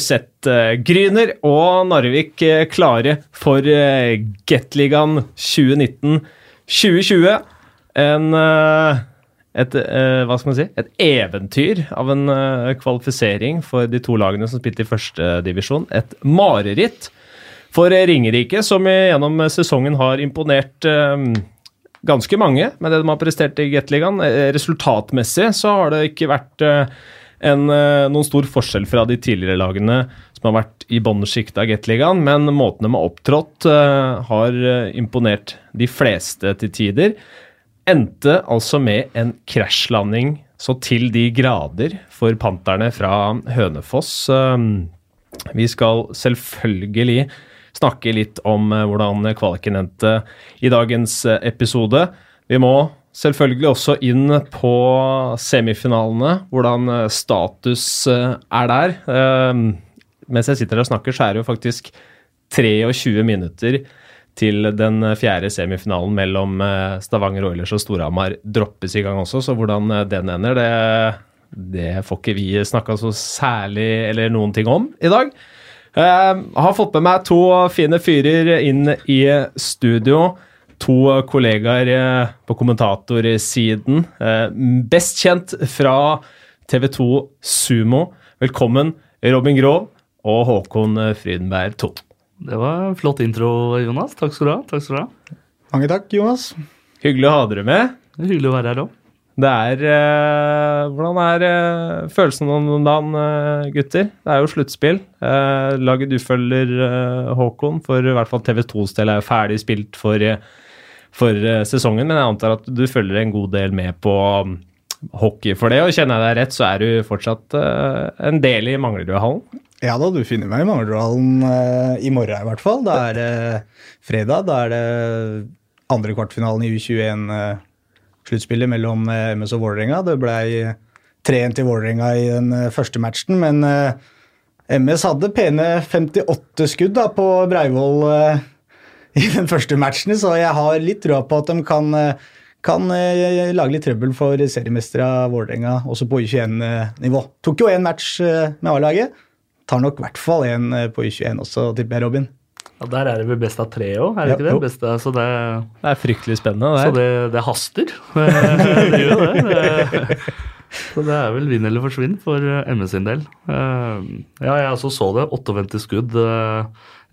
sett uh, Gryner og Narvik uh, klare for uh, Gateligaen 2019-2020. En et, hva skal man si, et eventyr av en kvalifisering for de to lagene som spilte i førstedivisjon. Et mareritt for Ringerike, som gjennom sesongen har imponert ganske mange med det de har prestert i Gateligaen. Resultatmessig så har det ikke vært en, eh, noen stor forskjell fra de tidligere lagene som har vært i bånnsjiktet av Gateligaen, men måten de har opptrådt, uh, har eh, imponert de fleste til tider. Endte altså med en krasjlanding så til de grader for panterne fra Hønefoss. Vi skal selvfølgelig snakke litt om hvordan kvaliken endte i dagens episode. Vi må selvfølgelig også inn på semifinalene, hvordan eh, status eh, er der. Uh, mens jeg sitter her og snakker, så er det jo faktisk 23 minutter til den fjerde semifinalen mellom Stavanger Oilers og Storhamar droppes i gang også, så hvordan den ender, det, det får ikke vi snakka så særlig eller noen ting om i dag. Jeg har fått med meg to fine fyrer inn i studio to kollegaer eh, på kommentatorsiden. Eh, best kjent fra TV2 Sumo. Velkommen, Robin Grov og Håkon Frydenberg Thon. Det var en flott intro, Jonas. Takk skal du ha. Takk skal du ha. Mange takk, Jonas. Hyggelig å ha dere med. Det er hyggelig å være her òg. Det er eh, Hvordan er eh, følelsen om dagen, eh, gutter? Det er jo sluttspill. Eh, laget du følger, Håkon, for i hvert fall TV2s del er jo ferdig spilt for for eh, sesongen, men jeg antar at du følger en god del med på um, hockey for det. Og kjenner jeg deg rett, så er du fortsatt uh, en del i Manglerudhallen? Ja da, du finner meg i Manglerudhallen uh, i morgen i hvert fall. Da er det fredag. Da er det andre kvartfinalen i U21-sluttspillet mellom MS og Vålerenga. Det blei 3-1 til Vålerenga i den første matchen, men MS hadde pene 58 skudd da, på Breivoll i den første matchen, så jeg har litt troa på at de kan, kan eh, lage litt trøbbel for seriemestere Vålerenga, også på U21-nivå. Tok jo én match eh, med A-laget. Tar nok i hvert fall én eh, på U21 også, tipper jeg, Robin. Ja, Der er det vel best av tre òg, er det ja, ikke det? Beste, så det? Det er fryktelig spennende. Det så det, det haster. det gjør jo det. Så det er vel vinn eller forsvinn for MS sin del. Ja, jeg også så det. 58 skudd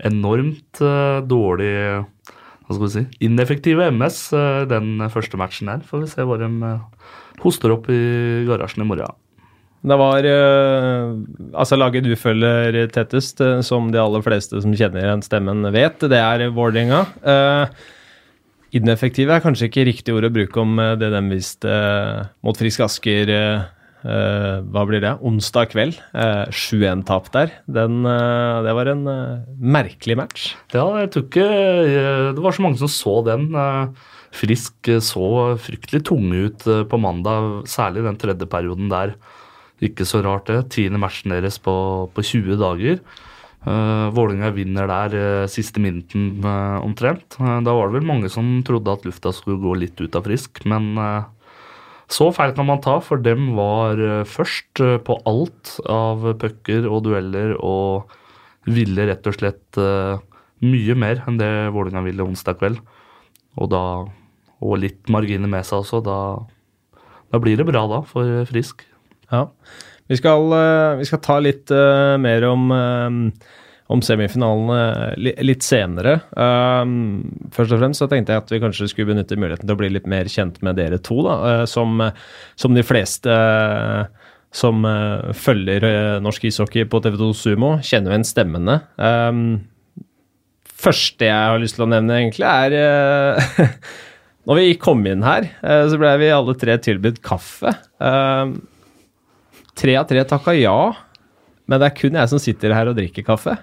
enormt uh, dårlig hva skal vi si, ineffektive MS uh, den første matchen her. Får vi se hva de uh, hoster opp i garasjen i morgen. Det var altså laget du følger tettest, som de aller fleste som kjenner igjen stemmen, vet. Det er Vålerenga. Ineffektive er kanskje ikke riktig ord å bruke om det de viste mot Frisk Asker Uh, hva blir det? Onsdag kveld. Uh, eh, 7-1-tap der. Den, uh, det var en merkelig match. Ja, jeg tror ikke Det var så mange som så den. Frisk så fryktelig tunge ut på mandag, særlig den tredje perioden der. Ikke så rart, det. Tiende matchen deres på, på 20 dager. Uh, Vålinga vinner der siste minuten omtrent. da var det vel mange som trodde at lufta skulle gå litt ut av Frisk, men så feil kan man ta, for dem var eh, først eh, på alt av pucker og dueller og ville rett og slett uh, mye mer enn det Vålerenga ville onsdag kveld. Og da Og litt marginer med seg også. Da, da blir det bra da for Frisk. Ja. Vi skal, vi skal ta litt mer om om semifinalene litt senere. Um, først og fremst så tenkte jeg at vi kanskje skulle benytte muligheten til å bli litt mer kjent med dere to, da, uh, som, som, de fleste uh, som uh, følger norsk ishockey på TV2 Sumo, kjenner jo igjen stemmene. Um, første jeg har lyst til å nevne, egentlig, er Når vi kom inn her, så ble vi alle tre tilbudt kaffe. Um, tre av tre takka ja, men det er kun jeg som sitter her og drikker kaffe.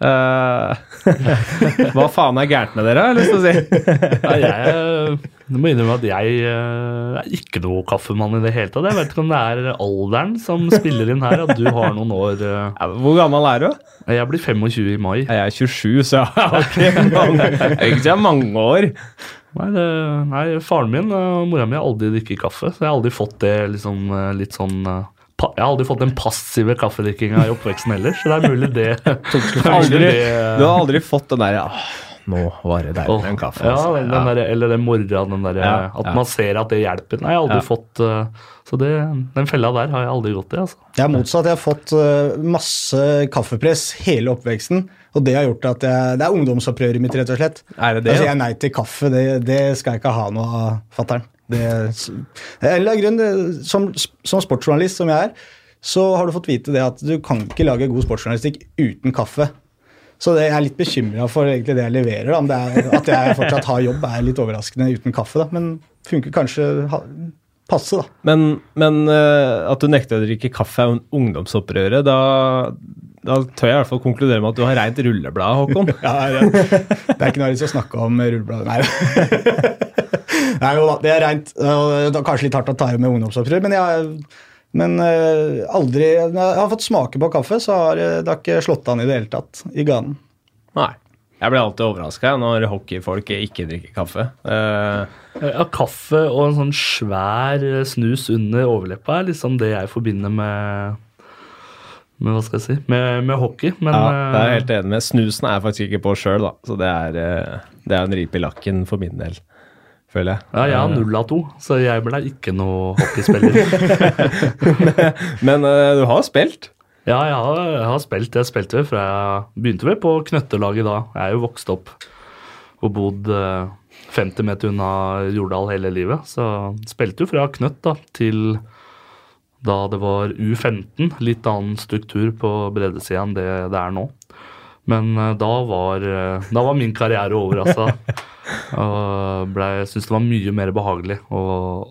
Uh, hva faen er gærent med dere, har jeg lyst til å si. Nei, jeg jeg må innrømme at jeg uh, er ikke noe kaffemann i det hele tatt. Jeg vet ikke om det er alderen som spiller inn her, at du har noen år Hvor gammel er du? Jeg blir 25 i mai. Jeg er 27, så jeg har ikke ikke mange år. Nei, det, nei, faren min og mora mi har aldri drukket kaffe, så jeg har aldri fått det liksom, litt sånn jeg har aldri fått den passive kaffedrikkinga i oppveksten heller, så det er mulig det Aldri, du har aldri fått den derre ja. nå var det deilig med en kaffe. Ja, altså. den der, eller den morgenen, den der, Ja, at ja. man ser at det hjelper. Nei, jeg har aldri Ja. fått eh, Så det, den fella der har jeg aldri gått i, altså. Jeg er motsatt. Jeg har fått eh, masse kaffepress hele oppveksten. Og det har gjort at jeg, det er ungdomsopprøret mitt, rett og slett. Er det det, Jeg er sier nei til kaffe. Det, det skal jeg ikke ha noe av, fatter'n. Det, det er eller grunn, som, som sportsjournalist som jeg er, så har du fått vite det at du kan ikke lage god sportsjournalistikk uten kaffe. Så det, jeg er litt bekymra for egentlig det jeg leverer. Da. Om det er, at jeg fortsatt har jobb, er litt overraskende uten kaffe. Da. Men funker kanskje ha, passe, da. Men, men eh, at du nekter å drikke kaffe er ungdomsopprøret. Da, da tør jeg i hvert fall konkludere med at du har reint rulleblad, Håkon. Ja, ja. Det er ikke noe vits å snakke om rullebladet. Nei. Nei, jo da, det er reint. Det er kanskje litt hardt å ta i med ungdomsopprør, men jeg men eh, aldri Når jeg har fått smake på kaffe, så har eh, det har ikke slått an i det hele tatt i ganen. Nei. Jeg blir alltid overraska når hockeyfolk ikke drikker kaffe. Uh, Ja, kaffe og en sånn svær snus under overleppa er liksom det jeg forbinder med med hva skal jeg si, med, med hockey. Men ja, det er jeg helt enig med. Snusen er jeg faktisk ikke på sjøl, da. Så det er, det er en ripe i lakken for min del, føler jeg. ja, jeg har null av to, så jeg ble ikke noe hockeyspiller. Men eh, du har spilt? ja, jeg har, jeg har spilt. Jeg spilte vel fra jeg begynte vel på knøttelaget da. Jeg er jo vokst opp og bodd eh, 50 meter unna Jordal hele livet. Så spilte jo fra knøtt da, til da det var U15. Litt annen struktur på breddesida enn det det er nå. Men eh, da var, eh, da var min karriere over, altså. Jeg syns det var mye mer behagelig å,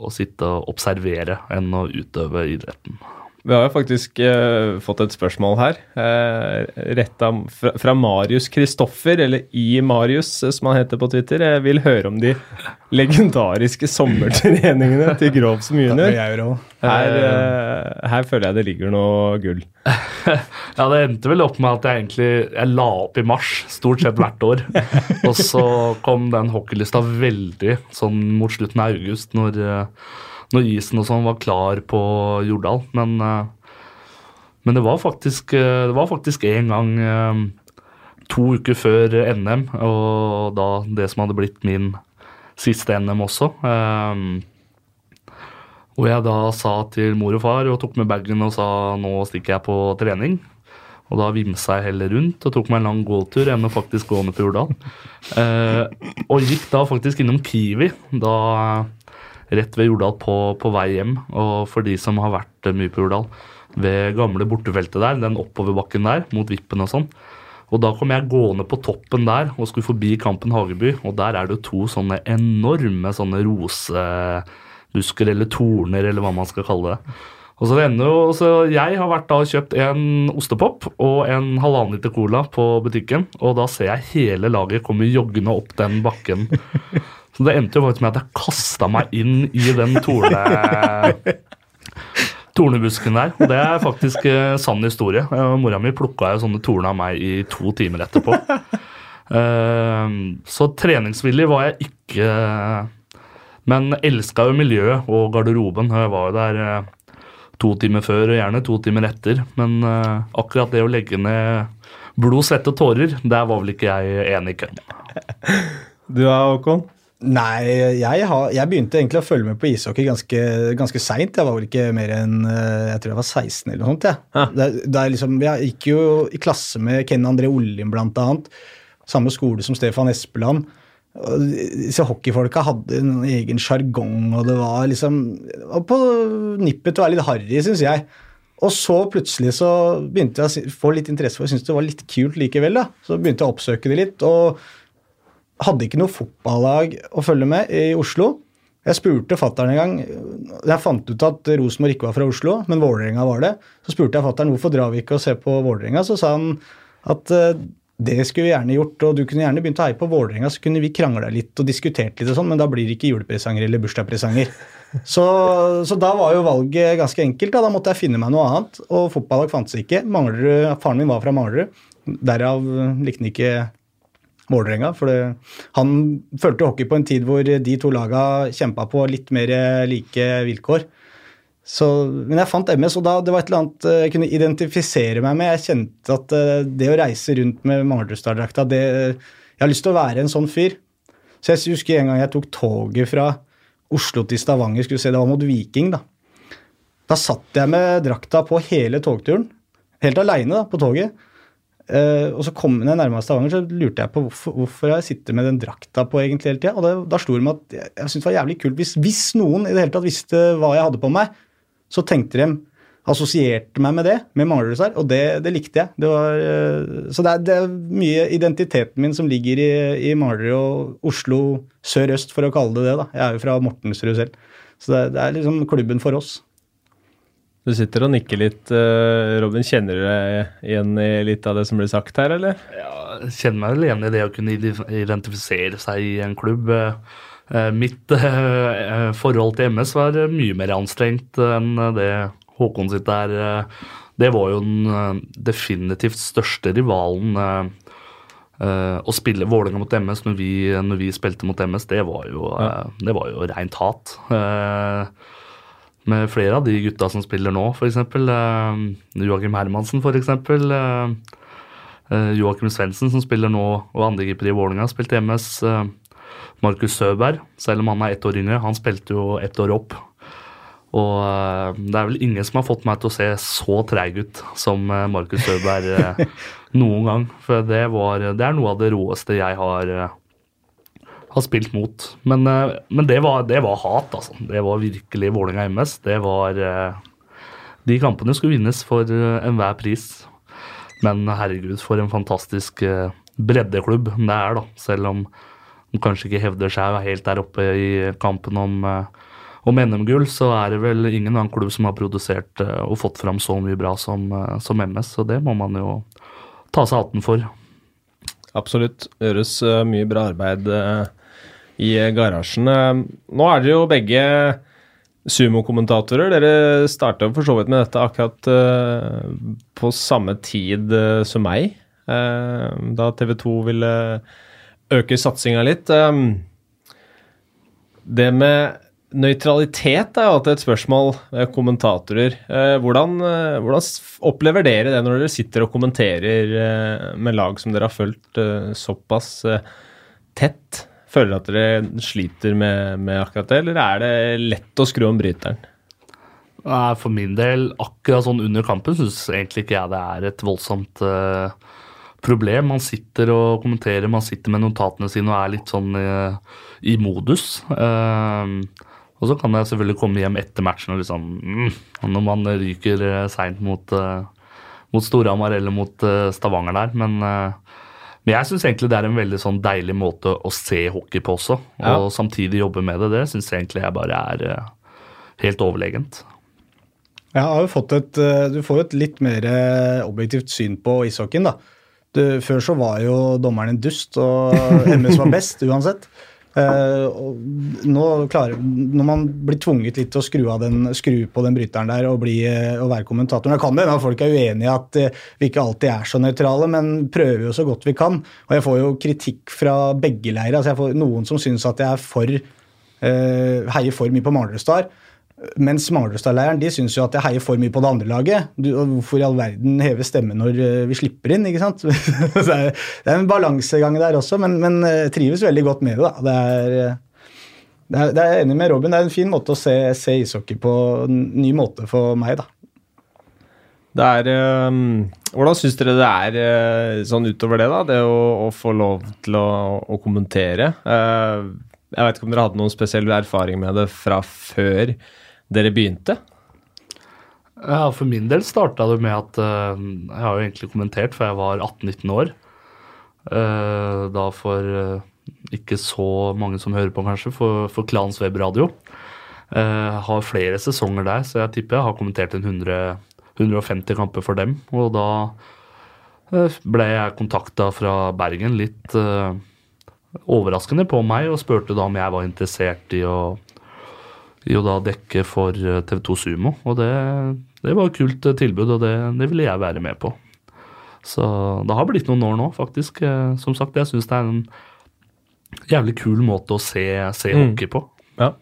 å sitte og observere enn å utøve idretten. Vi har jo faktisk eh, fått et spørsmål her. Uh, retta fra, fra Marius Kristoffer, eller I Marius, eh, som han heter på Twitter. Jeg vil høre om de legendariske sommertreningene til Grov som junior. Her, eh, her føler jeg det ligger noe gull. Ja, det endte vel opp med at jeg egentlig jeg la opp i mars, stort sett hvert år. Og så kom den hockeylista veldig sånn mot slutten av august, når, eh, når isen og sånn var klar på Jordal. Men, eh, men det var faktisk eh, det var faktisk en gang eh, to uker før NM, og da det som hadde blitt min siste NM også. Og jeg da sa til mor og far og tok med bagen og sa nå stikker jeg på trening. Og da vimsa jeg heller rundt og tok meg en lang gåtur enn å faktisk gå ned på Jordal. Eh, og gikk da faktisk innom Kiwi da rett ved Jordal på, på vei hjem. Og for de som har vært eh, mye på Jordal, ved gamle bortefeltet der, den oppoverbakken der, mot Vippen og sånn. Og da kom jeg gående på toppen der og skulle forbi Kampen Hageby, og der er det to sånne enorme sånne rosebusker eller torner, eller hva man skal kalle det. Og så ender jo, så Jeg har vært da og kjøpt en ostepop og en halvannen liter cola på butikken, og da ser jeg hele laget komme joggende opp den bakken. Så det endte jo faktisk med at jeg kasta meg inn i den torne, tornebusken der. Og det er faktisk eh, sann historie. Eh, Mora mi plukka jo sånne torn av meg i to timer etterpå. Eh, så treningsvillig var jeg ikke, men elska jo miljøet og garderoben. Jeg var jo der eh, to timer før og gjerne to timer etter. Men eh, akkurat det å legge ned blod, svette og tårer, der var vel ikke jeg enig i køen. Du da, Håkon? Nei, jeg, har, jeg begynte egentlig å følge med på ishockey ganske, ganske seint. Jeg var vel ikke mer enn eh, jeg tror jeg var 16 eller noe sånt. Jeg, Ja. det, det er liksom, jeg gikk jo i klasse med Ken André Ollin annet. Samme skole som Stefan Espeland. Disse hockeyfolka hadde en egen sjargong, og det var liksom På nippet til å være litt harry, syns jeg. Og så plutselig så begynte jeg å få litt interesse for det. Syntes det var litt kult likevel. da. Så begynte jeg å oppsøke det litt. og hadde ikke noe fotballag å følge med i Oslo. Jeg spurte fattern en gang Jeg fant ut at Rosenborg ikke var fra Oslo, men Vålerenga var det. Så spurte jeg fattern hvorfor drar vi ikke og ser på Vålerenga. Så sa han at eh, det skulle vi gjerne gjort, og du kunne gjerne begynt å heie på Vålerenga, så kunne vi krangla litt og diskutert litt og sånn, men da blir det ikke julepresanger eller bursdagspresanger. Så, så da var jo valget ganske enkelt. Da. da måtte jeg finne meg noe annet, og fotballag fantes ikke. Manglerud, Faren min var fra Manglerud, derav likte han ikke Vålerenga. For det, han følte hockey på en tid hvor de to laga kjempa på litt mer like vilkår. Så, men jeg fant MS, og da, det var et eller annet eh, jeg kunne identifisere meg med. Jeg kjente at eh, det å reise rundt med Manglerudstad-drakta Jeg har lyst til å være en sånn fyr. Så jeg husker en gang jeg tok toget fra Oslo til Stavanger, skulle se det var mot Viking. Da Da satt jeg med drakta på hele togturen. Helt aleine på toget. Uh, og så kom jeg nærmere Stavanger, så lurte jeg på hvorfor, hvorfor jeg sitter med den drakta på egentlig hele tida. Og det, da slo det meg at jeg, jeg syntes det var jævlig kult hvis, hvis, noen i det hele tatt visste hva jeg hadde på meg, så tenkte de assosierte meg med det, med Manglerud og det, det, likte jeg. Det var, uh, så det er, det er, mye identiteten min som ligger i, i Manglerud og Oslo sør-øst, for å kalle det det. da. Jeg er jo fra Mortensrud selv. Så det, det er liksom klubben for oss. Du sitter og nikker litt. Eh, Robin, kjenner du deg igjen i litt av det som blir sagt her, eller? Ja, jeg kjenner meg vel igjen i det å kunne identifisere seg i en klubb. Eh, mitt eh, forhold til MS var mye mer anstrengt enn det Håkon sitt er. Det var jo den definitivt største rivalen. Å spille Vålerenga mot MS når vi, når vi, spilte mot MS, det var jo, ja. det var jo rent hat med flere av de gutta som spiller nå, f.eks. Eh, Joakim Hermansen, f.eks. Eh, uh, Joakim Svendsen, som spiller nå, og andrekeeper i Vålerenga, spilte MS. Eh, Markus Søberg, selv om han er ett år yngre, han spilte jo ett år opp. Og eh, det er vel ingen som har fått meg til å se så treig ut som uh, Markus Søberg uh, noen gang. For det, var, det, er noe av det råeste jeg har har spilt mot. Men, eh, men det, var, det, var, hat, altså. Det var virkelig Vålerenga MS. Det var eh, De kampene skulle vinnes for eh, enhver pris. Men herregud, for en fantastisk breddeklubb det er, da. Selv om de kanskje ikke hevder seg helt der oppe i kampen om, om NM-gull, så er det vel ingen annen klubb som har produsert og fått fram så mye bra som, som MS. Så det må man jo ta seg hatten for. Absolutt. Gjøres mye bra arbeid i garasjen. Eh, nå er dere jo begge sumokommentatorer. Dere starta for så vidt med dette akkurat uh, på samme tid uh, som meg, da TV 2 ville øke satsinga litt. det med nøytralitet er jo alltid et spørsmål kommentatorer. Hvordan, hvordan, opplever dere det når dere sitter og kommenterer med lag som dere har fulgt såpass tett? Føler dere at dere sliter med, med, akkurat det, eller er det lett å skru om bryteren? For min del, akkurat sånn under kampen, syns egentlig ikke jeg det er et voldsomt uh, problem. Man sitter og kommenterer, man sitter med notatene sine og er litt sånn uh, i modus. Uh, og så kan jeg selvfølgelig komme hjem etter matchen og liksom mm, Når man ryker seint mot, mot Storhamar eller mot Stavanger der, men men jeg syns egentlig det er en veldig sånn deilig måte å se hockey på også. Ja. Og samtidig jobbe med det. Det syns jeg egentlig jeg bare er uh, helt overlegent. Jeg har jo fått et, eh, Du får jo et litt mer eh, objektivt syn på ishockeyen. da. Du, før så var jo dommeren en dust, og MS var best uansett. Uh, nå klarer, når man blir tvunget litt til å skru, den, skru på den bryteren der og, bli, uh, og være kommentator Det kan at folk er uenige i at uh, vi ikke alltid er så nøytrale, men prøver jo så godt vi kan. Og jeg får jo kritikk fra begge leirer. Altså jeg får noen som syns at jeg er for heier for mye på Manglerudstad. Mens Manglerstad-leiren de syns jo at jeg heier for mye på det andre laget. Du, hvorfor i all verden heve stemmen når eh, vi slipper inn? ikke sant? det, er, en balansegang der også, men, men eh, trives veldig godt med det. da. Det er, eh, det er, det er jeg enig med Robin. Det er en fin måte å se, se ishockey på. En ny måte for meg, da. Det er um, Hvordan syns dere det er sånn utover det, da? Det å, å få lov til å, å kommentere? Jeg vet ikke om dere hadde noen spesiell erfaring med det fra før dere begynte? Ja, For min del starta det med at uh, Jeg har jo egentlig kommentert før jeg var 18-19 år. Uh, da for uh, ikke så mange som hører på, kanskje, for, for Klans webradio. Har flere sesonger der, så jeg tipper jeg har kommentert en 100, 150 kamper for dem. Og da ble jeg kontakta fra Bergen litt overraskende på meg og spurte da om jeg var interessert i å å da dekke for eh, TV 2 Sumo. Og det, det var et kult eh, tilbud, og det, det, ville jeg være med på. Så det har blitt noen år nå, faktisk. Eh, som sagt, jeg syns det er en jævlig kul måte å se, se mm. hockey på. Ja.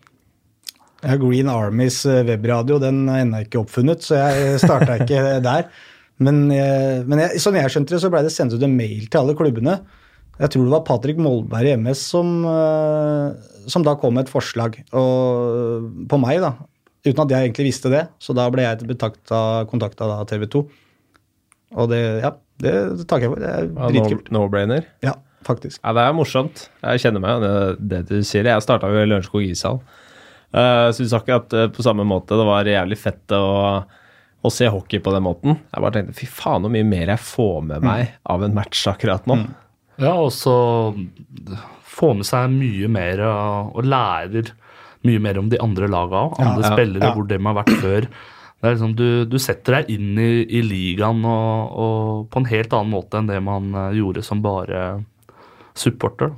Ja, Green Armys eh, webradio den er ennå ikke oppfunnet, så jeg starta ikke der. Men, men jeg, sånn jeg skjønte det, så blei det sendt ut en mail til alle klubbene. Jeg tror det var Patrick Molberg i MS som, eh, som da kom med et forslag og, på meg, da. Uten at jeg egentlig visste det. Så da ble jeg kontakta av TV 2. Og det, ja, det takker jeg for. Det er dritkult. no- No-brainer. Ja, faktisk. Ja, det er morsomt. Jeg kjenner meg det, det du sier. Jeg starta jo i Lørenskog ishall. Uh, Syns akkurat uh, på samme måte det var jævlig fett å, å se hockey på den måten. Jeg bare tenkte fy faen hvor mye mer jeg får med meg av en match akkurat nå. Ja, og så få med seg mye mer og lærer mye mer om de andre laga òg. Andre Ja, spillere, ja. hvor de har vært før. Det er liksom, du, du setter deg inn i, i ligaen og, og på en helt annen måte enn det man eh, gjorde som bare supporter.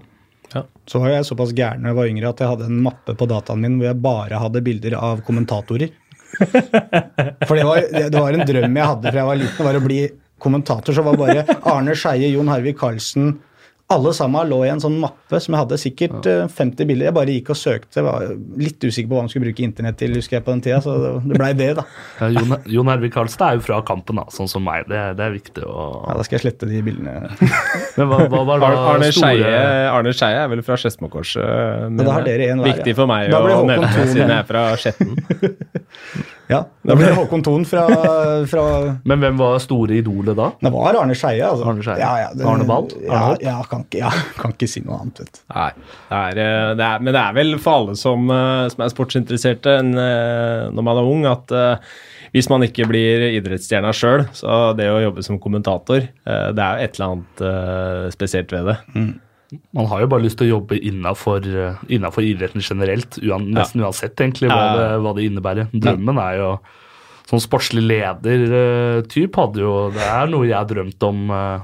da. Så var jeg såpass gæren da jeg var yngre at jeg hadde en mappe på dataen min hvor jeg bare hadde bilder av kommentatorer. For det var, det var en drøm jeg hadde fra jeg var liten, var å bli kommentator. Så var bare Arne Skeie, Jon Harvig Karlsen Alle sammen lå i en sånn mappe som jeg hadde sikkert eh, 50 bilder. Jeg bare gikk og søkte. Jeg var litt usikker på hva man skulle bruke internett til, husker jeg på den tida, så det, ble blei det, da. Ja, Jon, Jon Hervik Karlsen er jo fra kampen, da, sånn som meg. Det, er- det er viktig å Ja, da skal jeg slette de bildene. Men hva, hva var det Arne, Arne store Skeie Arne Skeie er vel fra Skedsmokorset. Ja, da har dere en hver, Viktig for meg å nevne siden jeg er fra Skjetten. Ja, Da ble det Håkon Thon fra, fra Men hvem var store idolet da? Det var Arne Skeie. Altså. Arne Scheie. Ja, ja, det- Arne Ball? Arne Ja, kan ikke, ja, kan ikke si noe annet. vet du. Nei, det er, eh, det er, men det er vel for alle som, eh, som er sportsinteresserte en, eh, når man er ung, at hvis man ikke blir idrettsstjerna sjøl, så det å jobbe som kommentator, det er jo et eller annet spesielt ved det. Man har jo bare lyst til å jobbe innafor idretten generelt, uan, nesten uansett egentlig hva, Ja. det, hva det innebærer. Drømmen er jo Sånn sportslig leder-type hadde jo Det er noe jeg har drømt om. eh,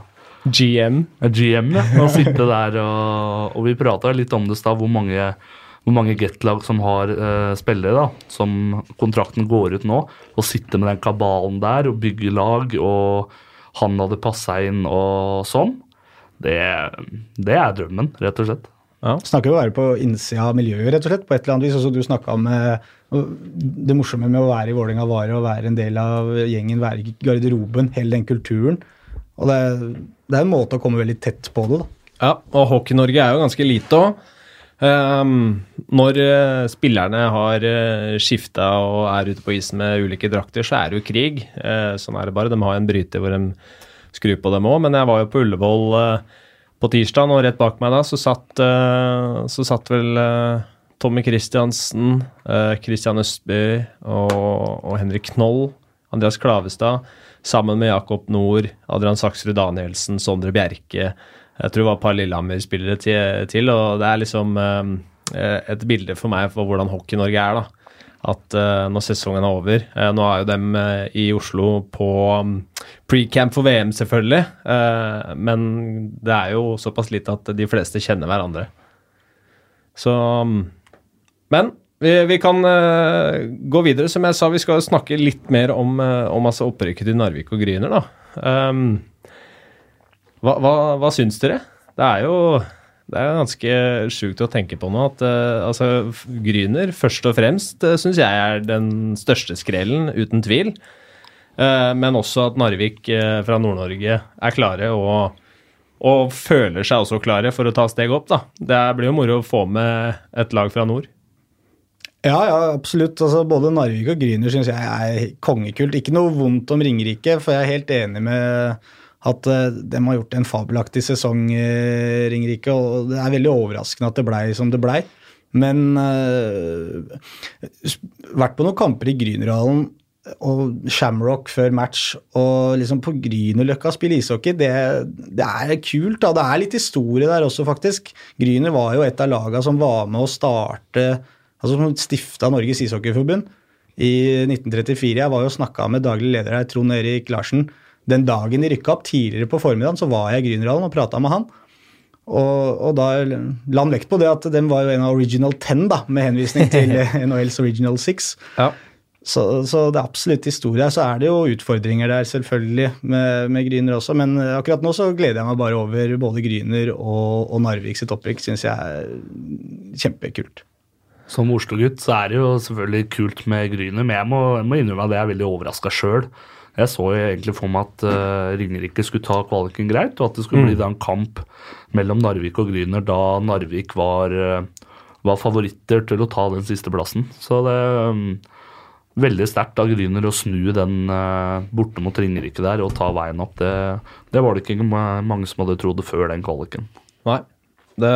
GM. GM, ja. Å sitte der og, og vi prata litt om det i stad, hvor mange, hvor mange Get-lag som har uh, spillere da, som kontrakten går ut nå, og sitte med den kabalen der og bygge lag, og han hadde passa inn og sånn. Det, det er drømmen, rett og slett. Snakker jo å være på innsida av miljøet, rett og slett, på et eller annet vis. Også du snakka om eh, det morsomme med å være i Vålerenga var å være en del av gjengen, være i garderoben, hele den kulturen. Og det er, det er en måte å komme veldig tett på det, da. Ja, og Hockey-Norge er jo ganske lite òg. når eh, spillerne har uh, skifta og er ute på isen med ulike drakter, så er det jo krig. Uh, sånn er det bare. De har en bryter hvor de skrur på dem òg. Men jeg var jo på Ullevål eh, på tirsdag, og rett bak meg da så satt, eh, så satt vel eh, Tommy Christiansen, eh, Christian Østby og, og Henrik Knoll, Andreas Klavestad, sammen med Jakob Nord, Adrian Saksrud Danielsen, Sondre Bjerke. Jeg tror det var et par Lillehammer-spillere til, til, og det er liksom et bilde for meg for hvordan Hockey-Norge er. da. At eh, når sesongen er over eh, Nå er jo dem eh, i Oslo på um, pre-camp for VM, selvfølgelig. men det er jo såpass lite at de fleste kjenner hverandre. Så um, Men vi, vi kan gå videre. Som jeg sa, vi skal snakke litt mer om, om altså opprykket til Narvik og Gryner, da. Um, hva, hva, hva syns dere? Det er jo det er ganske sjukt å tenke på nå at uh, altså, Gryner først og fremst uh, syns jeg er den største skrellen, uten tvil. Uh, men også at Narvik uh, fra Nord-Norge er klare og, og føler seg også klare for å ta steg opp. da. Det blir jo moro å få med et lag fra nord. Ja, ja, absolutt. Altså, både Narvik og Gryner syns jeg er kongekult. Ikke noe vondt om Ringerike, for jeg er helt enig med at uh, de har gjort en fabelaktig sesong, uh, Ringerike. Og det er veldig overraskende at det blei som det blei. Men uh, vært på noen kamper i Grünerhallen og Shamrock før match og liksom på Grünerløkka spille ishockey, det, det er kult. da. Det er litt historie der også, faktisk. Gryner var jo et av laga som var med å starte altså Som stifta Norges ishockeyforbund i 1934. Jeg var jo snakka med daglig leder her, Trond Erik Larsen. Den dagen de rykka opp, tidligere på formiddagen, så var jeg i Grünerhallen og prata med han. Og, og da la han vekt på det at den var jo en av original ten, da, med henvisning til NHLs original six. Ja. Så, så det er absolutt historie. Så er det jo utfordringer der, selvfølgelig, med, med Gryner også. Men akkurat nå så gleder jeg meg bare over både Gryner og, og Narvik sitt opprykk. Syns jeg er kjempekult. Som Oslo-gutt så er det jo selvfølgelig kult med Gryner, men jeg må, jeg må innrømme at jeg er veldig overraska sjøl. Jeg så jo egentlig for meg at uh, Ringerike skulle ta kvaliken greit, og at det skulle bli da en kamp mellom Narvik og Gryner da Narvik var, uh, var favoritter til å ta den siste plassen. Så det um, veldig sterkt av Gryner å snu den uh, borte mot Ringerike der og ta veien opp. Det, det var det ikke mange som hadde trodd før den kvaliken. Nei, det,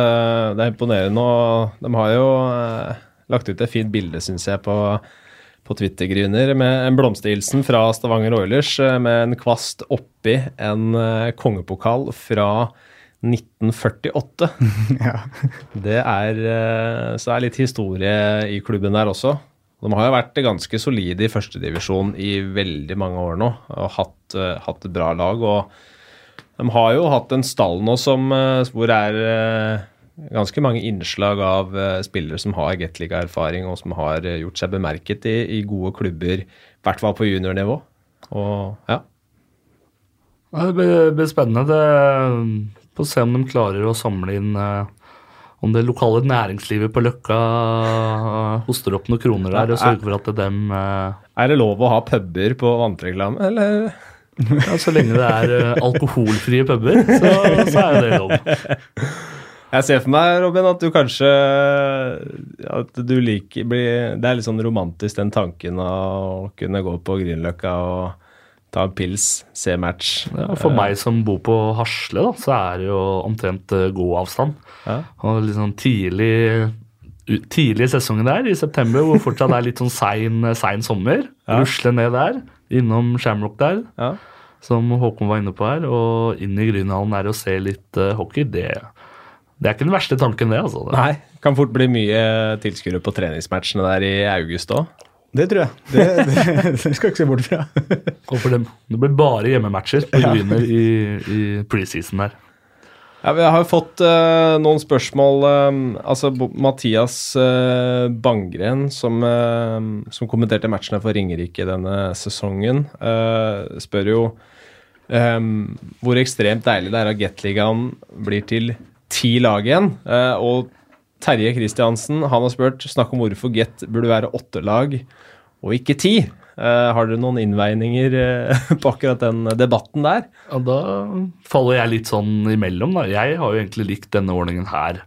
det er imponerende. Og de har jo lagt ut et fint bilde, syns jeg, på på Twitter-gryner med en blomsterhilsen fra Stavanger Oilers eh, med en kvast oppi en eh, kongepokal fra 1948. ja. Det er så det er litt historie i klubben der også. De har jo vært ganske solide i førstedivisjon i veldig mange år nå og hatt, hatt, et bra lag. og De har jo hatt en stall nå som, hvor det er ganske mange innslag av uh, spillere som har Gateliga-erfaring, og som har uh, gjort seg bemerket i, i gode klubber, i hvert fall på juniornivå. Og ja. Det blir, blir spennende. Det, Få se om de klarer å samle inn Om det lokale næringslivet på Løkka hoster opp noen kroner der og sørger for at dem Er det lov å ha puber på vannreklame, eller? Ja, så lenge det er alkoholfrie puber, så, så er det lov. Jeg ser for meg, Robin, at du kanskje At du liker Det er litt sånn romantisk, den tanken å kunne gå på Grünerløkka og ta en pils, se match. Ja, for meg som bor på Hasle, da, så er det jo omtrent god gåavstand. Ja. Og sånn tidlig tidlig i sesongen der, i september, hvor fortsatt er litt sånn sein, sein sommer. Ja. Rusle ned der, innom Shamrock der, ja. som Håkon var inne på her, og inn i Grünerhallen der og se litt uh, hockey. Det, det er ikke den verste tanken, det. altså. Nei, Kan fort bli mye tilskuere på treningsmatchene der i august òg. Det tror jeg. Det, det, det skal jeg ikke se bort fra. det, det blir bare hjemmematcher på Grüner i, i preseason der. Ja, Vi har jo fått uh, noen spørsmål. Um, altså Mathias uh, Bangren, som, uh, som, kommenterte matchene for Ringerike denne sesongen, spør jo um, hvor ekstremt deilig det er at Gateligaen blir til ti lag igjen. Eh, og Terje Kristiansen han har spurt snakk om hvorfor Get burde være åtte lag og ikke ti. Uh, har dere noen innveininger uh, på akkurat den debatten der? Ja, Da faller jeg litt sånn imellom. da. Jeg har jo egentlig likt denne ordningen her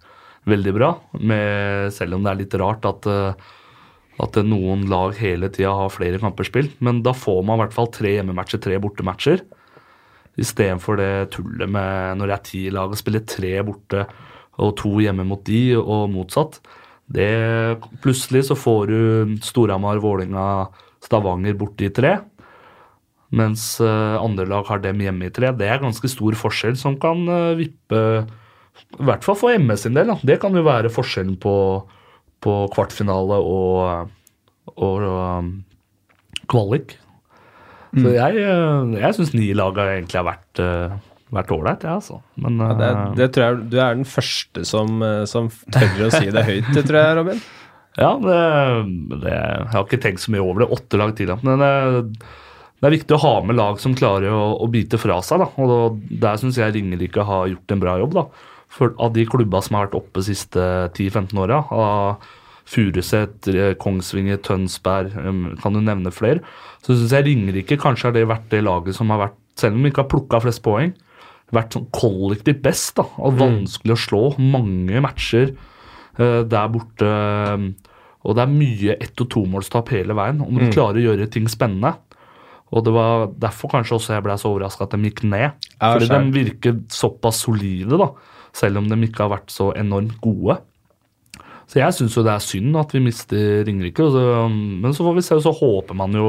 veldig bra. Med, selv om det er litt rart at, uh, at noen lag hele tida har flere kamper spilt. Men da får man i hvert fall tre hjemmematcher, tre bortematcher. Istedenfor det tullet med når det er ti lag og spiller tre borte og to hjemme mot de, og motsatt. Det, plutselig så får du Storhamar, Vålinga, Stavanger borte i tre. Mens uh, andre lag har dem hjemme i tre. Det er ganske stor forskjell som kan uh, vippe I hvert fall for MS sin del. Da. Det kan jo være forskjellen på, på kvartfinale og, og og kvalik. Så mm. jeg, eh, jeg syns ni-laga egentlig har vært uh, vært ålreit, ja, altså. Men, ja, det, det, tror jeg du er den første som, som tør å si det høyt, det tror jeg, Robin. Ja, det, det, jeg har ikke tenkt så mye over det. Åtte lag til. Men det, det, er viktig å ha med lag som klarer å, å bite fra seg. Da. Og Der syns jeg Ringerike har gjort en bra jobb. Da. For Av de klubba som har vært oppe de siste 10-15 åra, Furuset, Kongsvinger, Tønsberg, kan du nevne flere, så syns jeg Ringerike kanskje har det vært det laget som har vært, selv om vi ikke har plukka flest poeng, vært sånn kollektivt best. da, og mm. Vanskelig å slå. Mange matcher uh, der borte. Og det er mye ett- og tomålstap hele veien. Om du mm. klarer å gjøre ting spennende. Og det var derfor kanskje også jeg ble så overraska at de gikk ned. Ja, Fordi de virker såpass solide, da, selv om de ikke har vært så enormt gode. Så jeg syns jo det er synd at vi mister Ringerike. Men så får vi se, så håper man jo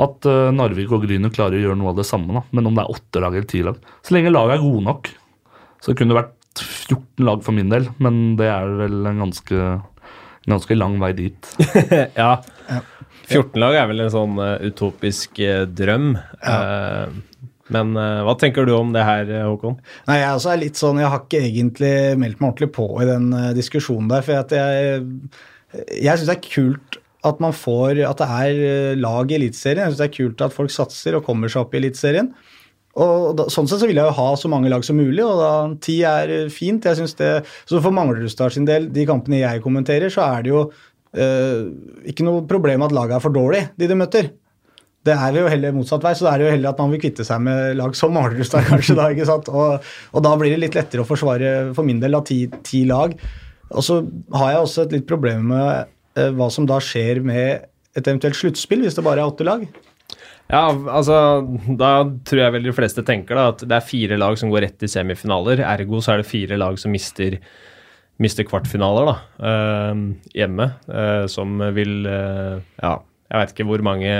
at uh, Narvik og Grüner klarer å gjøre noe av det samme. Da. Men om det er åtte lag eller ti lag Så lenge laget er gode nok. Så kunne det vært 14 lag for min del, men det er vel en ganske, ganske lang vei dit. ja. 14 lag er vel en sånn uh, utopisk uh, drøm. Ja. Men uh, hva tenker du om det her, Håkon? Nei, Jeg også er litt sånn, jeg har ikke egentlig meldt meg ordentlig på i den uh, diskusjonen der. For jeg, jeg syns det er kult at man får, at det er eh, lag i Eliteserien. Jeg syns det er kult at folk satser og kommer seg opp i Eliteserien. Og da, Sånn sett så vil jeg jo ha så mange lag som mulig, og da ti er fint. jeg synes det, så For Manglerudstad sin del, de kampene jeg kommenterer, så er det jo eh, ikke noe problem at laget er for dårlig, de de møter. Det er jo heller motsatt vei, så det er jo heller at man vil kvitte seg med lag som Manglerudstad, kanskje. da, ikke sant? Og, og, da blir det litt lettere å forsvare, for min del, av ti, ti lag. Og så har jeg også et litt problem med eh, hva som da skjer med et eventuelt sluttspill, hvis det bare er åtte lag. Ja, altså Da tror jeg vel de fleste tenker da at det er fire lag som går rett i semifinaler. Ergo så er det fire lag som mister, mister kvartfinaler da, eh, hjemme. eh, som vil uh, Ja, jeg vet ikke hvor mange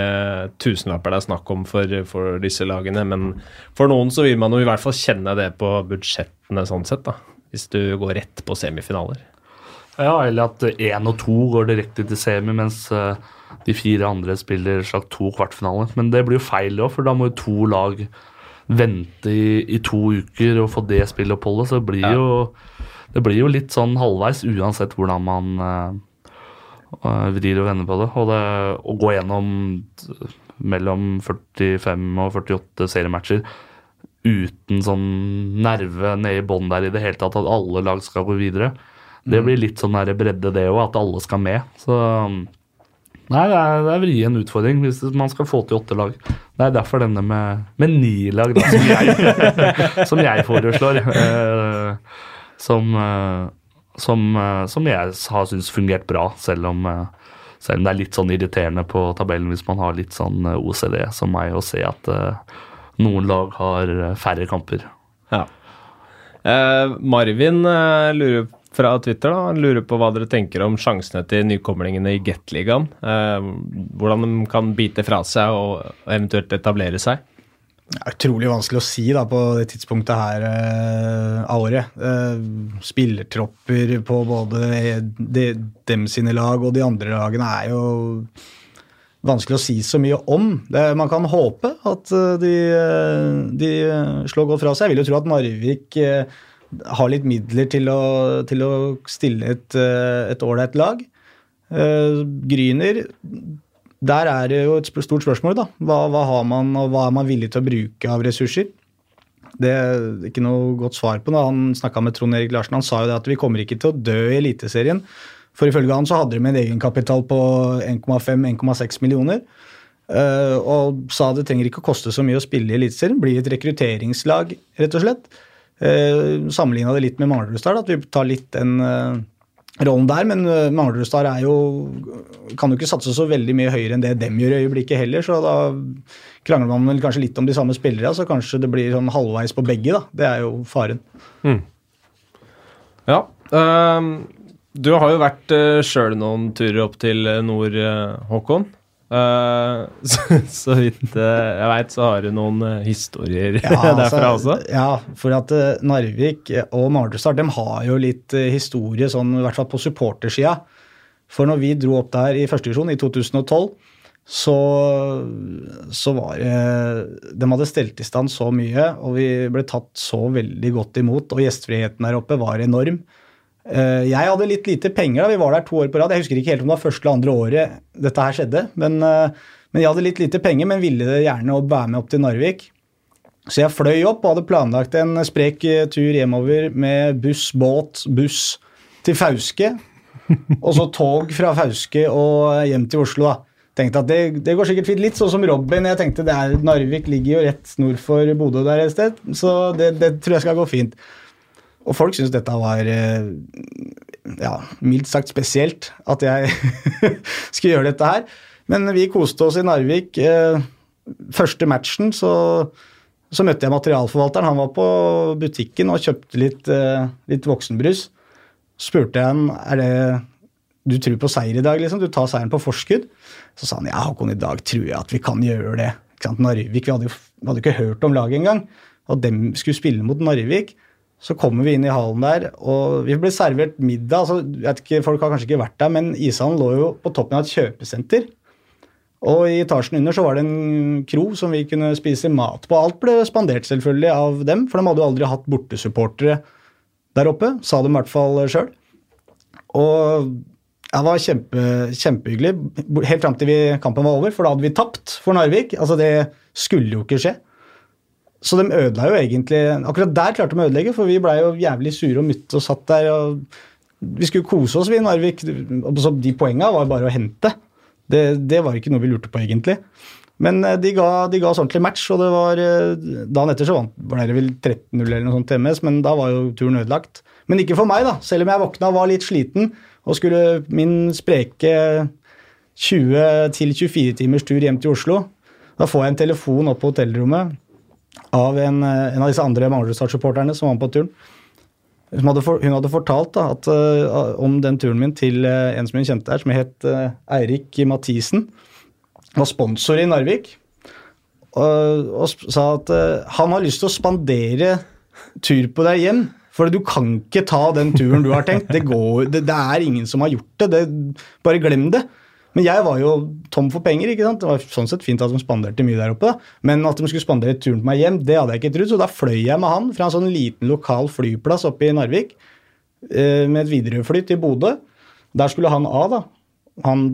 tusenlapper det er snakk om for, for, disse lagene, men for noen så vil man jo i hvert fall kjenne det på budsjettene sånn sett, da. Hvis du går rett på semifinaler. Ja, eller at én og to går direkte til semi, mens de fire andre spiller slags to kvartfinaler. Men det blir jo feil òg, for da må jo to lag vente i, i to uker og få det spilloppholdet. Så det blir, ja. jo, det blir jo litt sånn halvveis uansett hvordan man uh, vrir og vender på det. Og det, å gå gjennom mellom 45 og 48 seriematcher uten sånn nerve nede i bånn der i det hele tatt, at alle lag skal gå videre. Det mm. blir litt sånn der bredde, det òg, at alle skal med. Så Nei, det er, det er vrien utfordring hvis man skal få til åtte lag. Det er derfor denne med, med ni lag, da, som jeg, som jeg foreslår. Eh, som, eh, som, eh, som, jeg har syntes fungert bra, selv om, eh, selv om, det er litt sånn irriterende på tabellen hvis man har litt sånn OCD som meg, å se at eh, noen lag har færre kamper. Ja. Eh, Marvin lurer fra Twitter. da, Han lurer på hva dere tenker om sjansene til nykomlingene i Gateligaen. Eh, hvordan de kan bite fra seg og eventuelt etablere seg. Det er utrolig vanskelig å si da, på det tidspunktet her eh, av året. Eh, spillertropper på både de, dem sine lag og de andre lagene er jo vanskelig å si så mye om. Det, man kan håpe at uh, de, de, slår godt fra seg. Jeg vil jo tro at Narvik eh, har litt midler til å, til å stille et ålreit lag. Gryner Der er det jo et stort spørsmål. da. Hva, hva, har man, og hva er man villig til å bruke av ressurser? Det er ikke noe godt svar på. Da. han snakka med Trond Erik Larsen, han sa jo det at vi kommer ikke til å dø i Eliteserien. For ifølge han så hadde de en egenkapital på 1,5-1,6 millioner. Uh, og sa det trenger ikke å koste så mye å spille i Eliteserien. Bli et rekrutteringslag, rett og slett. Uh, Sammenligna det litt med Manglerudstad, at vi tar litt den uh, rollen der. Men uh, Manglerudstad er jo kan jo ikke satse så veldig mye høyere enn det dem gjør i øyeblikket heller, så da krangler man vel kanskje litt om de samme spillere, så kanskje det blir sånn halvveis på begge, da. Det er jo faren. Mm. Ja. Um, du har jo vært uh, sjøl noen turer opp til nord, Håkon. Uh, så, så, vidt uh, jeg veit, så har du noen uh, historier ja, derfra altså, også? Ja, for at Narvik og Mardrestad de har jo litt historie, sånn, i hvert fall på supportersida. For når vi dro opp der i første divisjon i 2012, så, så var det De hadde stelt i stand så mye, og vi ble tatt så veldig godt imot, og gjestfriheten der oppe var enorm. Eh, jeg hadde litt lite penger da vi var der to år på rad. Jeg husker ikke helt om det var første eller andre året dette her skjedde. Men, eh, men, jeg hadde litt lite penger, men ville gjerne være med opp til Narvik. Så jeg fløy opp og hadde planlagt en sprek eh, tur hjemover med buss, båt, buss til Fauske. Og så tog fra Fauske og hjem til Oslo. da. Tenkte at det, det går sikkert fint. Litt sånn som Robin. Jeg tenkte det er, Narvik ligger jo rett nord for Bodø der et sted, så det, det tror jeg skal gå fint. Og folk syntes dette var eh, ja, mildt sagt spesielt at jeg skulle gjøre dette her. Men vi koste oss i Narvik. Eh, første matchen så, så møtte jeg materialforvalteren. Han var på butikken og kjøpte litt, eh, litt voksenbrus. Så spurte jeg ham er det du tror på seier i dag. liksom, Du tar seieren på forskudd. Så sa han ja, Håkon, i dag tror jeg at vi kan gjøre det. Narvik, Vi hadde jo vi hadde ikke hørt om laget engang. Og dem skulle spille mot Narvik. Så kommer vi inn i hallen der, og vi ble servert middag. altså, jeg vet ikke, Folk har kanskje ikke vært der, men ishallen lå jo på toppen av et kjøpesenter. Og i etasjen under så var det en kro som vi kunne spise mat på. Alt ble spandert selvfølgelig av dem, for de hadde jo aldri hatt bortesupportere der oppe, sa de i hvert fall sjøl. Og det var kjempe, kjempehyggelig helt fram til vi, kampen var over, for da hadde vi tapt for Narvik. Altså, det skulle jo ikke skje. Så de ødela jo egentlig Akkurat der klarte de å ødelegge, for vi blei jo jævlig sure og mytte og satt der og Vi skulle kose oss, vi i Narvik. Så de poengene var bare å hente. Det, det var ikke noe vi lurte på, egentlig. Men eh, de ga, de ga oss ordentlig match, og det var eh, dagen etter så vant ble det vel 13-0 eller noe sånt til MS, men da var jo turen ødelagt. Men ikke for meg, da. Selv om jeg våkna og var litt sliten og skulle min spreke 20-24 timers tur hjem til Oslo. Da får jeg en telefon opp på hotellrommet av en, eh, en av disse andre Manglerudstad-supporterne som var på turen. Hun hadde, for, hun hadde fortalt da, at, uh, om den turen min til uh, en som hun kjente her, som het uh, Eirik Mathisen. Var sponsor i Narvik. Og sa at han har lyst til å spandere tur på deg hjem. For du kan ikke ta den turen du har tenkt. Det, går, det, det er ingen som har gjort det. det. Bare glem det. Men jeg var jo tom for penger. ikke sant? Det var sånn sett fint at de spanderte mye der oppe. da. Men at de skulle spandere turen på meg hjem, det hadde jeg ikke trodd. Så da fløy jeg med han fra en sånn liten lokal flyplass oppe i Narvik eh, med et Widerøe-fly til Bodø. Der skulle han av, da. Han,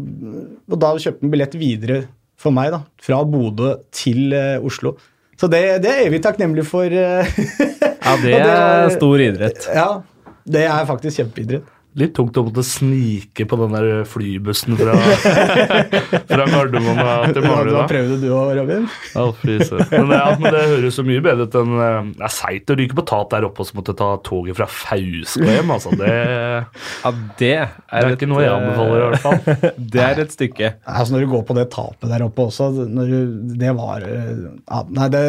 og da kjøpte han billett videre for meg, da. Fra Bodø til eh, Oslo. Så det, det er evig takknemlig for. eh, Ja, det er stor idrett. ja, det er faktisk kjempeidrett. Litt tungt å måtte snike på den der flybussen fra, fra Gardermoen til Du Manglerud. har da. prøvd det du òg, Robin? Ja. Men, ja, men det høres så mye bedre ut enn eh, Det er seigt å ryke på tap der oppe og så måtte ta toget fra Fauske hjem. Altså. Det, Ja, det er, det er ikke noe jeg anbefaler, i hvert fall. Det er et stykke. Altså Når du går på det tapet der oppe også når du, Det var eh, ja, Nei, det,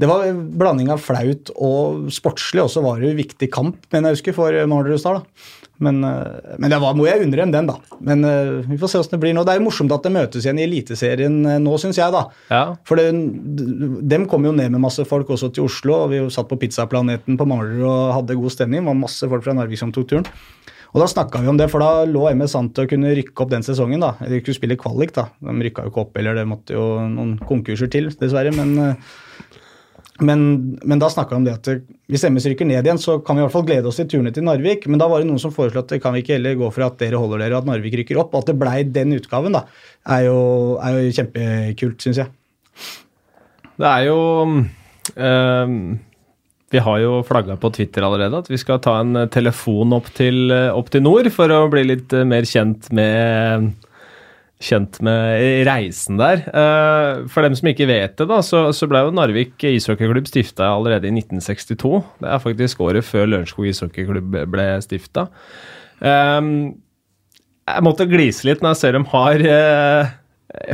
det var en blanding av flaut og sportslig, og så var det jo viktig kamp, mener jeg husker, for Manglerudstad. da. Men, eh, men det var, må jeg undre dem den, da. Men eh, vi får se åssen det blir nå. Det er jo morsomt at det møtes igjen i Eliteserien eh, nå, syns jeg, da. Ja. For det, dem kom jo ned med masse folk også til Oslo, og vi jo satt på Pizzaplaneten på Manglerud og hadde god stemning. Det var masse folk fra Narvik som tok turen. Og da snakka vi om det, for da lå MS an til å kunne rykke opp den sesongen. da. De kunne spille kvalik, da. De rykka jo ikke opp, eller det måtte jo noen konkurser til, dessverre. Men, men, men da snakka vi om det at hvis MS rykker ned igjen, så kan vi i hvert fall glede oss til turene til Narvik. Men da var det noen som foreslo at det kan vi ikke heller gå for at dere holder dere, og at Narvik rykker opp. Og at det blei den utgaven, da, er jo, er jo kjempekult, syns jeg. Det er jo ehm, Vi har jo flagga på Twitter allerede at vi skal ta en eh, telefon opp til, eh, opp til nord for å bli litt eh, mer kjent med Kjent med reisen der. Eh, For dem som ikke vet det, da, så, så ble jo Narvik ishockeyklubb stifta allerede i 1962. Det er faktisk året før Lørenskog ishockeyklubb ble stifta. Jeg måtte glise litt når jeg ser dem har eh,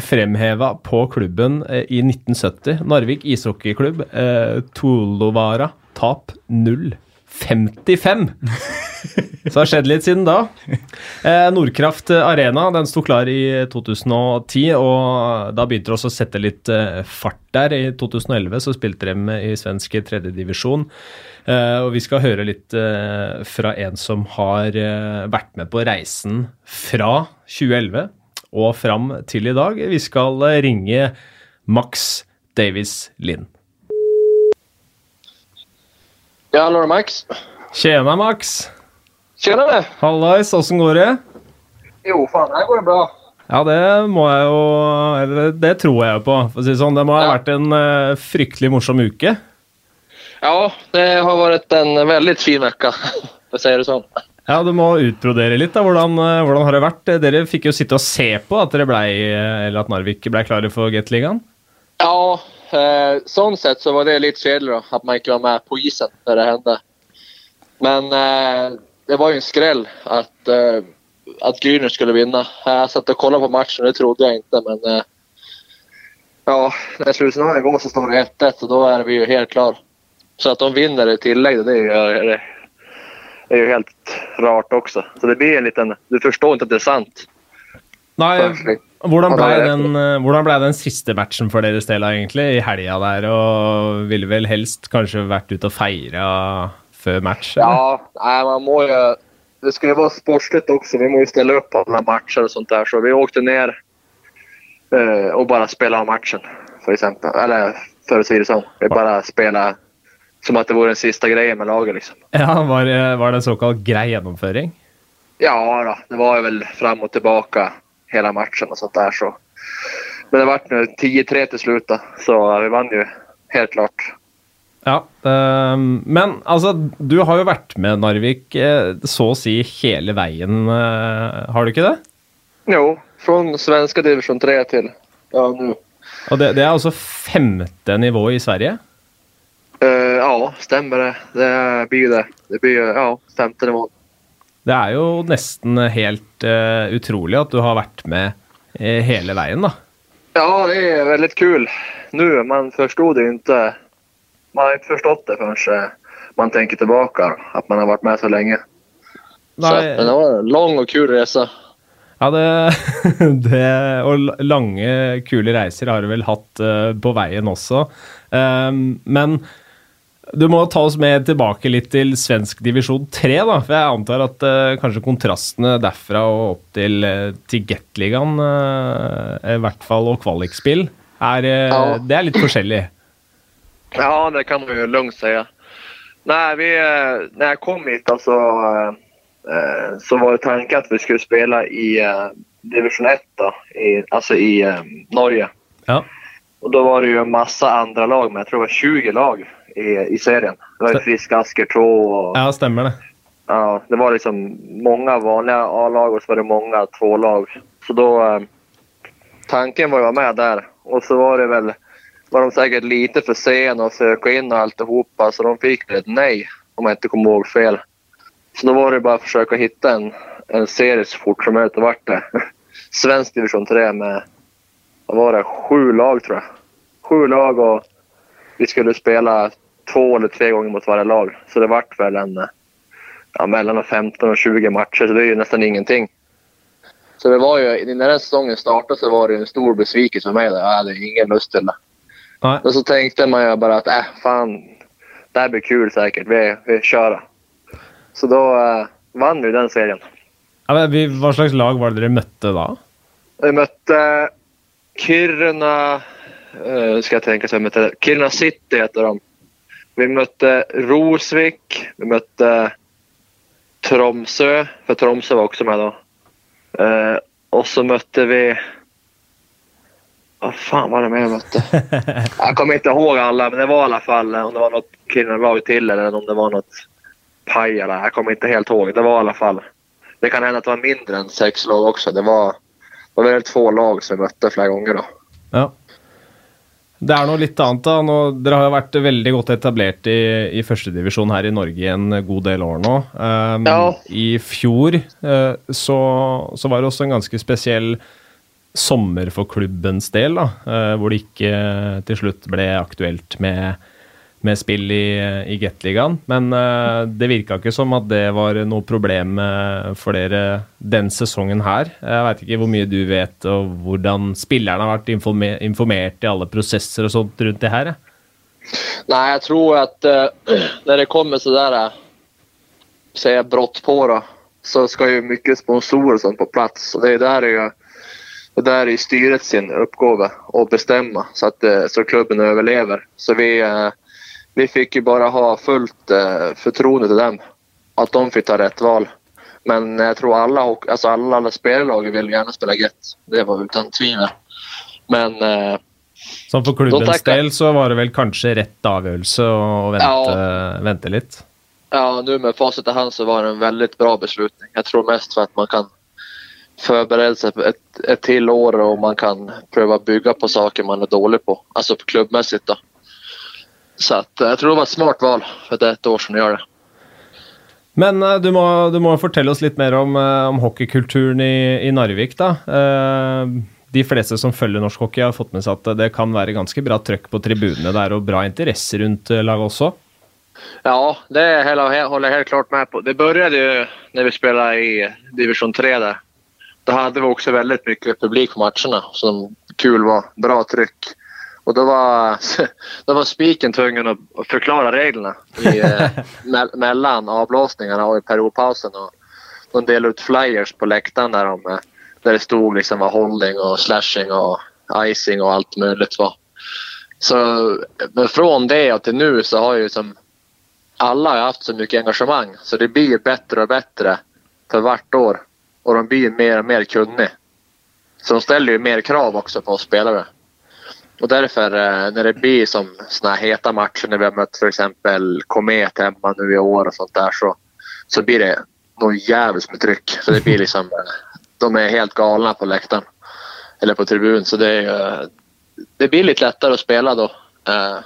fremheva på klubben eh, i 1970. Narvik ishockeyklubb. Tolovara. Tap 0. 55! Så det har skjedd litt siden da. Eh, Nordkraft Arena den sto klar i 2010, og da begynte det også å sette litt eh, fart der. I 2011 så spilte de i svensk tredjedivisjon. Eh, og vi skal høre litt eh, fra en som har eh, vært med på reisen fra 2011 og fram til i dag. Vi skal eh, ringe Max Davis Lind. Ja, hallå Max. Tjena, Max. Tjenare! Hallais, åssen går det? Jo, faen, her går det bra. Ja, det må jeg jo Eller det tror jeg jo på, for å si det sånn. Det må ha Ja. vært en uh, fryktelig morsom uke. Ja, det har vært en veldig fin uke, for å si det sånn. Ja, Du må utbrodere litt. da. Hvordan, eh, hvordan har det vært? Dere fikk jo sitte og se på at dere blei, eh, eller at Narvik ble klare for Gateligaen. Ja, eh, sånn sett så var det litt kjedelig da, at man ikke var med på isen da det hendte. Men eh, det var ju en skräll att, eh, att Gryner skulle vinna. Jag satt och kollade på matchen det trodde jag inte, men eh, ja, när slutsignalen går så står det 1-1 och då är vi ju helt klar. Så att de vinner i tillägg, det är ju, det är ju helt rart också. Så det blir en liten... Du förstår inte att det är sant. Nei, hvordan det er den, eh, hvordan ble den siste matchen for deres del, egentlig? I helga der, og ville vel helst kanskje vært ute og feira før match? eller? Ja, nei, man må jo Det skal jo være sportslig også. Vi må jo stille opp på matcher og sånt der, Så vi åkte ned uh, og bare spilte av matchen, for eksempel, Eller for å si det sånn. Vi bare spilte som at det var den siste greia med laget. Liksom. Ja, var, det- var det en såkalt grei gjennomføring? Ja, da. det var jo vel frem og tilbake hele matchen og sånt der, Så. Men det ble 10-3 til slutt, da. så vi vann jo helt klart. Ja, ehm, men altså, du har jo vært med Narvik eh, så å si hele veien, eh, har du ikke det? Jo, fra svenska divisjon 3 til ja, nå. Og det, det er altså femte nivå i Sverige? Uh, ja, stemmer det. Det blir det. Det blir ja, femte nivå. Det er jo nesten helt uh, utrolig at du har vært med hele veien, da. Ja, det er veldig kul Nå, Man forsto det ikke inte. Man har ikke forstått det eh, man tenker tilbake, at man har vært med så lenge. Så Nei, Så men det var en lang og kul reise. ja, det, det Og lange, kule reiser har du vel hatt uh, på veien også. Um, men du må ta oss med tilbake litt til svensk divisjon 3, da. For jeg antar at uh, kanskje kontrastene derfra og opp til, uh, til Gateligaen, uh, i hvert fall, og kvalikspill, er, Ja. det er litt forskjellig. Ja, det kan man ju lugnt säga. Nej, vi, eh, när jag kom hit alltså, eh, eh, så var det tanken att vi skulle spela i division 1, då, i, alltså i Norge. Ja. Och då var det ju en massa andra lag med. Jag tror det var 20 lag i, i serien. Det var ju Frisk Asker 2 och ja, stämmer det. Ja, det var liksom många vanliga A-lag och så var det många två-lag. Så då... Tanken var att vara med där. Och så var det väl... Var de säkert lite för sena att söka in alltihopa så de fick ett nej om jag inte kommer ihåg fel. Så då var det bara att försöka hitta en, en serie så fort som möjligt. Det vart det. Svensk division 3 med... Vad var det? Sju lag tror jag. Sju lag och vi skulle spela två eller tre gånger mot varje lag. Så det vart väl en... ja, mellan 15 och 20 matcher, så det är ju nästan ingenting. Så det var ju, när den säsongen startade så var det en stor besvikelse mig. Där. Jag hade ingen lust till det. Nei. Men så tänkte man ju bara att, äh, fan, det här blir kul säkert. Vi, vi kör. Så då eh, vann vi den serien. Ja, men vi, hva slags lag var det dere møtte da? Vi møtte Kiruna, uh, Skal jeg tenke så jeg møtte Kiruna City heter de. Vi møtte Rosvik, vi møtte Tromsø, for Tromsø var også med da. Uh, og så møtte vi... Vad fan var det med jag mötte? jag kommer inte ihåg alla, men det var i alla fall eh, om det var något Kiruna-lag till eller om det var något Pajala. Jag kommer inte helt ihåg. Det var i alla fall... Det kan hända att det var mindre än sex lag också. Det var, det var väl två lag som vi mötte flera gånger då. Ja. Det er noe litt annet, da. Nå, dere har jo vært veldig godt etablert i, i førstedivisjon her i Norge i en god del år nå. Um, Ja. I fjor uh, så, så var det også en ganske spesiell sommer for klubbens del, da, eh, hvor det ikke til slutt ble aktuelt med, med spill i, i Gateligaen. Men eh, det virka ikke som at det var noe problem eh, for dere den sesongen her. Jeg veit ikke hvor mye du vet, og hvordan spillerne har vært informe- informert i alle prosesser og sånt rundt det her. Nei, jeg. Tror at uh, når det kommer så der så er jeg brått på da, så skal jo mye sponsorer sånn på plass. og det er der jeg det er i styret sin oppgave å bestemme så att eh, så klubben overlever. Så vi, eh, vi fikk jo bare ha fullt fortroende til dem. at de fikk ta rett valg. Men jeg tror alle, altså alle, alle alla vil gjerne spille greit. Det var uten tvil. Men eh, Sånn for klubbens del så var det vel kanskje rett avgjørelse å vente, vente litt. Ja, nå med facit i hand så var det en veldig bra beslutning. Jeg tror mest for at man kan förbereda sig på ett, ett till år och man kan pröva bygga på saker man är dålig på. Alltså klubbmessig klubbmässigt då. Så att, eh, jag tror det var ett smart val för det är ett år sedan jag gör det. Men eh, du, må, du må fortelle oss litt mer om, eh, om hockeykulturen i, i Narvik, da. De fleste som følger norsk hockey, har fått med seg at det kan være ganske bra trøkk på tribunene der, og bra interesse rundt laget også. Ja, det holder jeg helt klart med på. Det begynte jo når vi spilte i divisjon 3 där. Då hade vi också väldigt mycket publik på matcherna som kul var. Bra tryck. Och då var, då var spiken tvungen att förklara reglerna i, eh, me- mellan avblåsningarna och i periodpausen. Och de delade ut flyers på läktaren där, de, eh, där det stod liksom vad holding och slashing och icing och allt möjligt var. Så från det och till nu så har ju som alla har haft så mycket engagemang så det blir bättre och bättre för vart år och de blir mer och mer kunniga. Så de ställer ju mer krav också på oss spelare. och därför når när det blir som såna heta matcher när vi har mött för exempel Komet hemma nu i år och sånt där så, så blir det noe jævlig med tryck. Så det blir liksom, eh, de är helt galna på läktaren. Eller på tribun. Så det, ju- det blir lite lättare att spela då. Eh,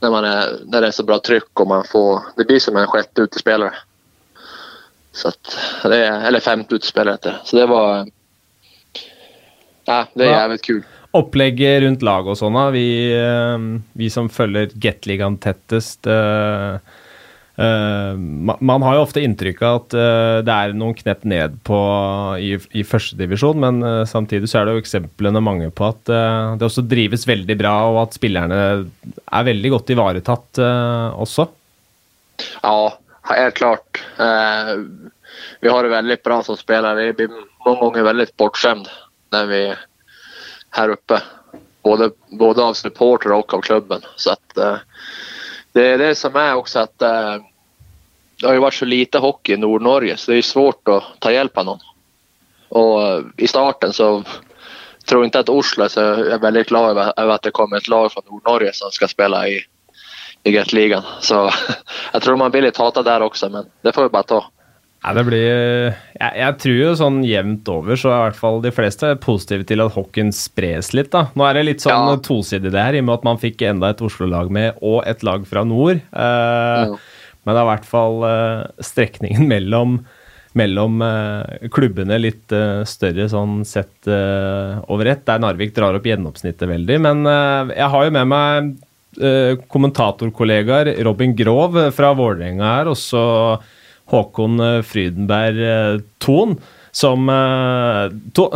när, man är, när det är så bra tryck och man får, det blir som en sjätte utespelare. Så at, det eller femte utespelare heter det. Så det var, ja det er jævlig kult. kul. Opplegget rundt laget og sånn. Vi, eh, vi som følger Gateligaen tettest uh, eh, Man har jo ofte inntrykk av at uh, det er noen knepp ned på i, i førstedivisjon, men samtidig så er det jo eksemplene mange på at det også drives veldig bra, og at spillerne er veldig godt ivaretatt også. Ja, helt klart. Eh, vi har det veldig bra som spillere. Vi blir mange ganger veldig bortskjemt når vi er her oppe. Både, både av supporter og av klubben. Så at, eh, det er det som er også at eh, det har jo vært så lite hockey i Nord-Norge, så det er svårt å ta hjelp av noen. Eh, i starten så tror jeg ikke at Oslo så veldig glad over at det kommer et lag fra Nord-Norge som skal spela i i Gateligaen. Så jeg tror man blir litt hata der også, men det får vi bare ta. Nei, det blir jeg, jeg tror jo sånn jevnt over så er i hvert fall de fleste positive til at hockeyen spres litt, da. Nå er det litt sånn Ja. tosidig det her, i og med at man fikk enda et Oslo-lag med, og et lag fra nord. Eh, Ja. Men det er i hvert fall eh, strekningen mellom mellom eh, klubbene litt eh, større sånn sett eh, over ett, der Narvik drar opp gjennomsnittet veldig. Men eh, jeg har jo med meg kommentatorkollegaer Robin Grov fra Vålerenga her, og så Håkon eh, Frydenberg eh, Thon. Som eh,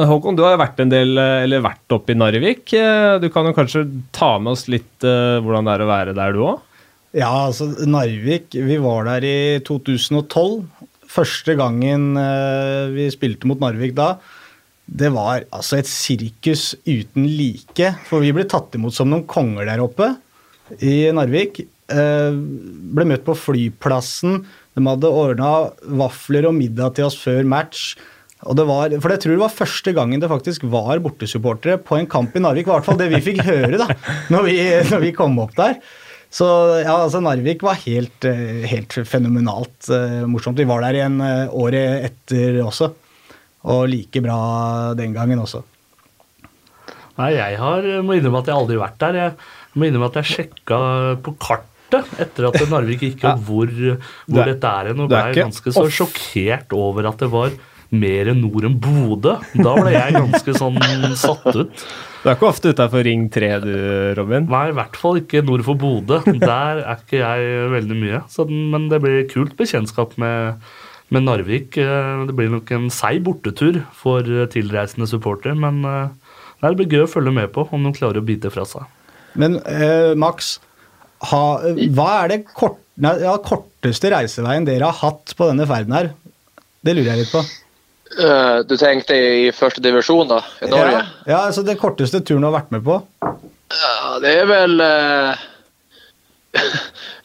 Håkon, du har vært en del, eh, eller vært oppe i Narvik. Eh, Du kan jo kanskje ta med oss litt eh, hvordan det er å være der, du òg? Ja, altså Narvik Vi var der i 2012. Første gangen eh, vi spilte mot Narvik da. Det var altså et sirkus uten like. For vi ble tatt imot som noen konger der oppe i Narvik. Eh, ble møtt på flyplassen. De hadde ordna vafler og middag til oss før match. Og det var, for jeg tror det var første gangen det faktisk var bortesupportere på en kamp i Narvik. I hvert fall det vi fikk høre da når vi, når vi kom opp der. Så ja, altså Narvik var helt, eh, helt fenomenalt eh, morsomt. Vi var der igjen året etter også. Og like bra den gangen også. Nei, jeg har, må innrømme at jeg aldri har vært der. Jeg må innrømme at jeg sjekka på kartet etter at Narvik gikk opp hvor, hvor det, dette er hen, og ble ganske så sjokkert over at det var mer nord enn Bodø. Da ble jeg ganske sånn satt ut. Du er ikke ofte utafor Ring 3 du, Robin? Nei, i hvert fall ikke nord for Bodø. Der er ikke jeg veldig mye. Så, men det blir kult bekjentskap med, med Narvik. Eh, Det blir nok en seig bortetur for tilreisende supporter, men eh, det blir gøy å følge med på om de klarer å bite fra seg. Men eh, Max, ha, hva er det kort, nei, ja, korteste reiseveien dere har hatt på denne ferden her? Det lurer jeg litt på. Uh, du tenkte i første divisjon, da? I Norge? Ja, ja, altså Den korteste turen du har vært med på? Ja, det er vel uh...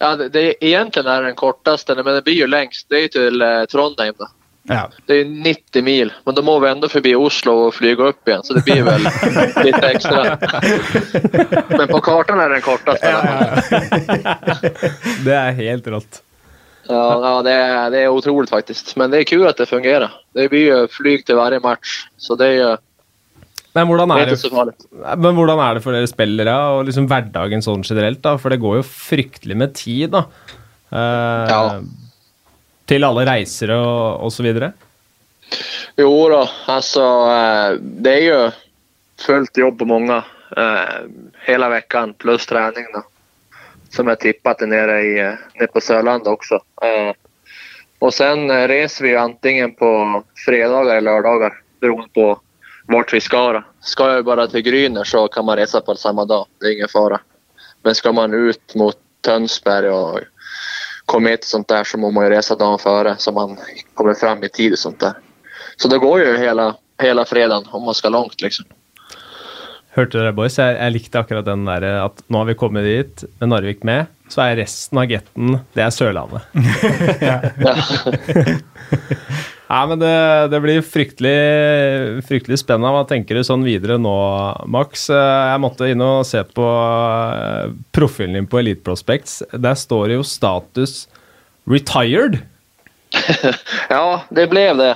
ja, det, det egentligen är den korteste, men det blir jo lengst. Det er jo til eh, Trondheim. Då. Ja. Det är 90 mil, men då må vi ändå förbi Oslo och flyga upp igen, så det blir väl lite extra. Men på kartan är det den kortaste. Det er helt rått. Ja, ja det, är, det är otroligt faktiskt. Men det är kul att det fungerar. Det blir ju flyg till varje match, så det är ju Men hvordan er det, men hvordan er det for dere spillere og liksom hverdagen sånn generelt? da? For det går jo fryktelig med tid, da. Uh, Ja. Til alle reiser og, osv.? Jo da, alltså eh, det er jo fullt jobb på mange hele uka, pluss trening. da. Som jeg Som at det er nede, i, nede på Sørlandet også. Og sen eh, reser vi enten på fredager eller lørdager, beroende på vart vi skal. Skal Ska jag bare til Gryner så kan man reise på samme dag, det er ingen fara. Men skal man ut mot Tønsberg och Komet hit sånt där så må man ju reise dagen före så man kommer fram i tid och sånt där. Så det går jo hele hela fredagen om man skal langt liksom. Hørte dere, boys? Jeg, jeg likte akkurat den der at nå har vi kommet dit med Narvik med, så er resten av getten det er Sørlandet. Ja. Nei, men det, det, blir fryktelig, fryktelig spennende. Hva tenker du sånn videre nå, Max? Jeg måtte inn og se på eh, profilen din på Elite Prospects. Der står jo status 'retired'. ja, det ble det.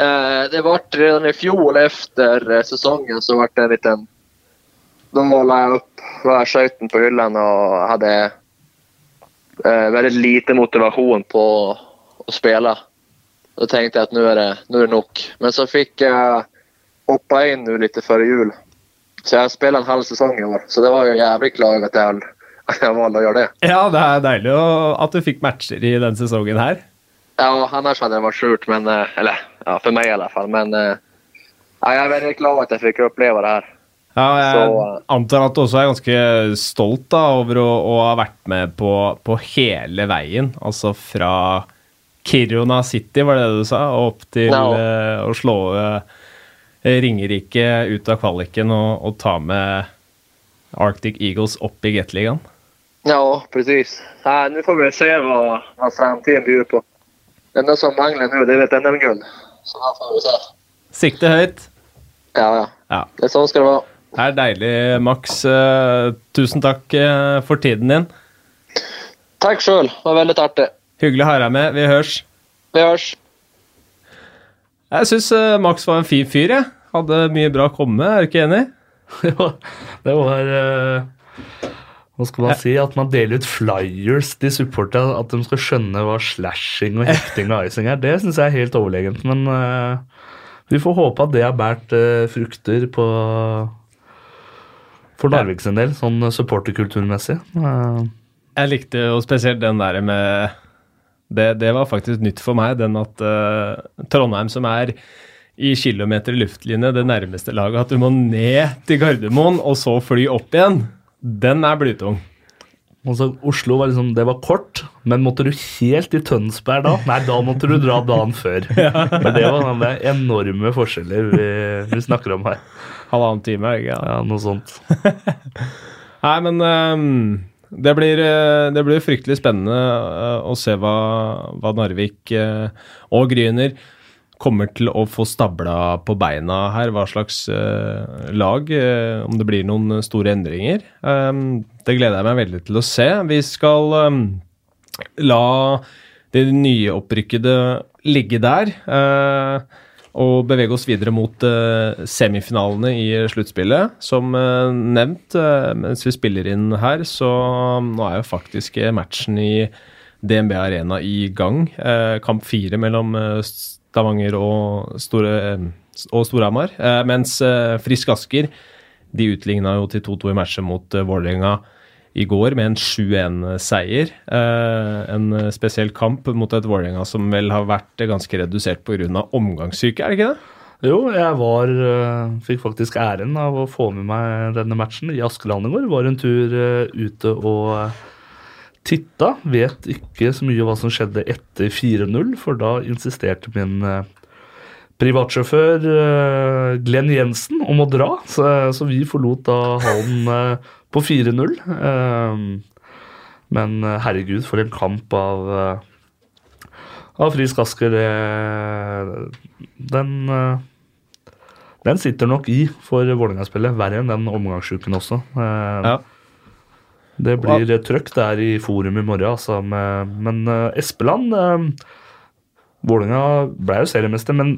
Eh, det ble redan i fjor etter eh, sesongen så ble det en liten Da måla jeg opp hver skøyten på hyllene og hadde veldig lite motivasjon på å spille. Da tenkte jeg at nå er, er det nok. Men så fikk jeg hoppa inn nå litt før jul. Så jeg spilt en halv sesong i år. Så det var jo jævlig glad at jeg, at jeg valgte å gjøre det. Ja, det er deilig at du fikk matcher i denne sesongen her. Ja, annars hadde det vært skjult, men eh, Eller ja, for meg i alle fall. Men ja, jeg er veldig glad at jeg fikk oppleve det her. Ja, jeg så, uh, antar at du også er ganske stolt da, over å, å ha vært med på, på hele veien. Altså fra Kiruna City, var det det du sa? Opp til no. uh, å slå uh, Ringerike ut av kvaliken og, og, ta med Arctic Eagles opp i Gateligaen? Ja, precis. Nå får vi se hva, hva framtiden byr på. Det enda som mangler nå, det er et NM-gull. Så da får vi se. Sikte høyt. Ja, ja. ja. Det er sånn skal det være. Det er deilig, Max. Uh, tusen takk for tiden din. Takk sjøl. Det var veldig artig. Hyggelig å ha deg med. Vi hørs. Vi hørs. Jeg syns uh, Max var en fin fyr, jeg. Hadde mye bra å komme med, er du ikke enig? Jo, det var uh, Hva skal man si? At man deler ut flyers til supporterne. At de skal skjønne hva slashing og hekting og icing er. Det syns jeg er helt overlegent. Men uh, vi får håpe at det har båret frukter på for Narvik sin del, sånn supporterkulturmessig. Jeg likte jo spesielt den der med det, det, var faktisk nytt for meg, den at uh, Trondheim, som er i kilometer luftlinje, det nærmeste laget, at du må ned til Gardermoen og så fly opp igjen, den er blytung. Også, Oslo var liksom, det var kort, men måtte du helt i Tønsberg da? Nei, da måtte du dra dagen før. ja. Men det var det enorme forskjeller vi, vi snakker om her. Halvannen time, ikke ja. ja, noe sånt. Nei, men um, det blir, eh, det blir, fryktelig spennende eh, å se hva, hva Narvik eh, og Gryner kommer til å få stabla på beina her. Hva slags lag. om det blir noen store endringer. det gleder jeg meg veldig til å se. Vi skal la de nyopprykkede ligge der. Og bevege oss videre mot uh, semifinalene i sluttspillet. Som uh, nevnt uh, mens vi spiller inn her, så um, nå er jo faktisk matchen i DNB Arena i gang. kamp fire mellom Stavanger og, Store, og Storhamar. mens Frisk Asker de utligna jo til 2-2 i matchen mot Vålerenga i går med en 7-1-seier. Eh, en spesiell kamp mot et Vålerenga som vel har vært ganske redusert pga. omgangssyke, er det ikke det? Jo, jeg var eh, Fikk faktisk æren av å få med meg denne matchen i Askeland i går. Var en tur eh, ute og titta. Vet ikke så mye hva som skjedde etter 4-0, for da insisterte min privatsjåfør Glenn Jensen om å dra, så, så vi forlot da hallen på 4-0. Ehm, men eh, herregud, for en kamp av eh, av Frisk Asker. Den eh, den sitter nok i for Vålerenga-spillet, verre enn den omgangsuken også. Ehm, ja. Det blir trøkk der i forum i morgen, altså. Men Espeland Vålerenga ble jo seriemester, men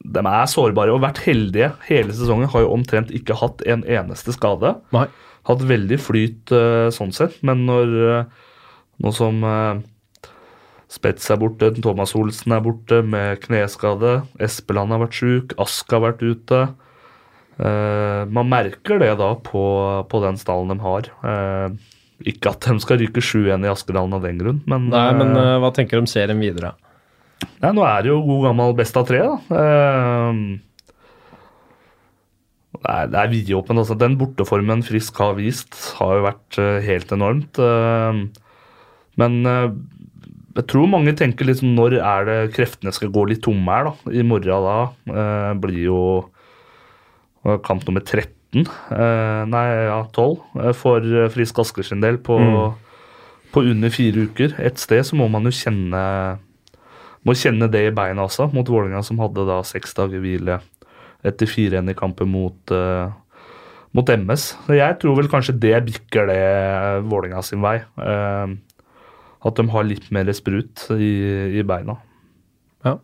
de er sårbare og vært heldige hele sesongen. Har jo omtrent ikke hatt en eneste skade. Nei. Hatt veldig flyt uh, sånn sett, men når uh, nå som uh, Spets er borte, Thomas Olsen er borte med kneskade, Espeland har vært sjuk, Ask har vært ute. man merker det da på, på den stallen de har. ikke at de skal ryke 7-1 i Askedalen av den grunn, men Nei, men hva tenker du om serien videre? Nei, nå er det jo god gammel best av tre, da. Det er, det er vidåpent. Altså. Den borteformen Frisk har vist, har jo vært uh, helt enormt. Uh, men jeg tror mange tenker liksom når er det kreftene skal gå litt tomme her, da. I morgen da blir jo kamp nummer 13, nei ja, 12, for Frisk Asker sin del på, mm. på under fire uker. Et sted så må man jo kjenne må kjenne det i beina også, mot Vålerenga, som hadde da seks dager hvile etter 4-1 i kampen mot, uh, mot MS. Så jeg tror vel kanskje det bikker det Vålerenga sin vei. Uh, at de har litt mer sprut i, i beina. Ja.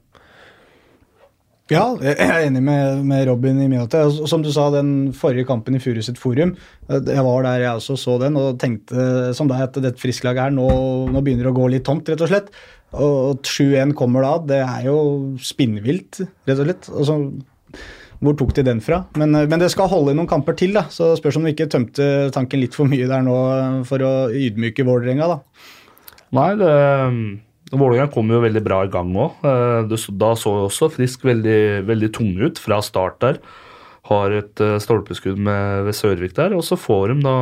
Ja, jeg er enig med, med Robin i Minate. Som du sa, den forrige kampen i Furuset Forum, jeg var der jeg også så den og tenkte som deg at dette frisklaget her nå, nå begynner å gå litt tomt, rett og slett. Og 7-1 kommer da, det er jo spinnvilt, rett og slett. Altså, hvor tok de den fra? Men, men, det skal holde noen kamper til, da. Så spørs om de ikke tømte tanken litt for mye der nå for å ydmyke Vålerenga, da. Nei, det Vålerenga kom jo veldig bra i gang òg. Eh, da så jo også Frisk veldig, veldig tung ut fra start der. Har et eh, stolpeskudd med, ved Sørvik der, og så får de da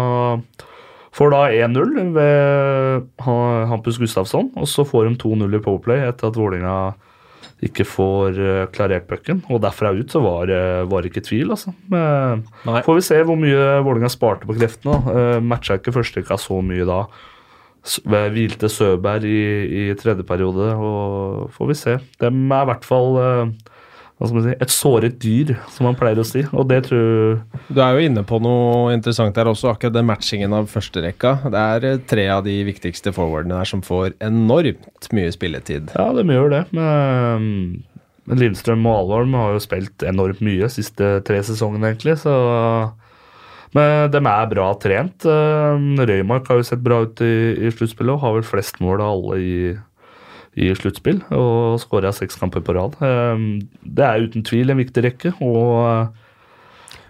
Får da 1-0 ved Hampus Gustafsson, og så får de 2-0 i Powerplay etter at Vålerenga ikke får eh, klarert pucken. Og derfra ut så var det ikke tvil, altså. Men, får vi se hvor mye Vålerenga sparte på kreftene. Uh, Matcha ikke førsterekka så mye da hvilte Søberg i, i, tredje periode, og får vi se. Dem er i hvert fall uh, hva skal man si, et såret dyr, som man pleier å si. Og det tror Du er jo inne på noe interessant der også, akkurat den matchingen av førsterekka. Det er eh, tre av de viktigste forwardene der som får enormt mye spilletid. Ja, de gjør det. Men, men Lillestrøm og Alholm har jo spilt enormt mye de siste tre sesongene, egentlig. så men de er bra trent. Eh, Røymark har jo sett bra ut i, i sluttspillet og har vel flest mål av alle i, i sluttspill. Og skåra seks kamper på rad. Eh, det er uten tvil en viktig rekke. eh,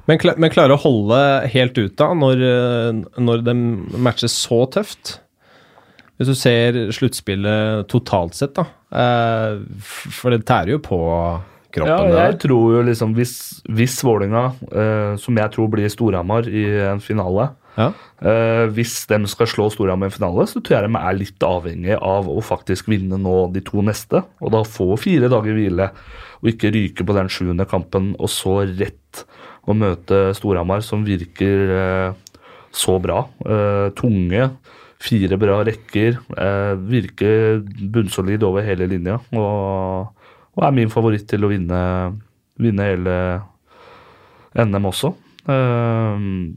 men, klar, men klarer å holde helt ut da, når, når de matcher så tøft? Hvis du ser sluttspillet totalt sett, da. For det tærer jo på kroppen. Ja, jeg tror jo liksom Hvis, hvis Vålinga, eh, som jeg tror blir Storhamar i en finale ja. Uh, Hvis de skal slå Storhamar i finale, så tror jeg de er litt avhengig av å faktisk vinne nå de to neste. Og da få fire dager hvile, og ikke ryke på den sjuende kampen, og så rett å møte Storhamar, som virker uh, så bra. Uh, tunge. Fire bra rekker. Virker bunnsolid over hele linja. og og er min favoritt til å vinne, vinne hele NM også. Uh,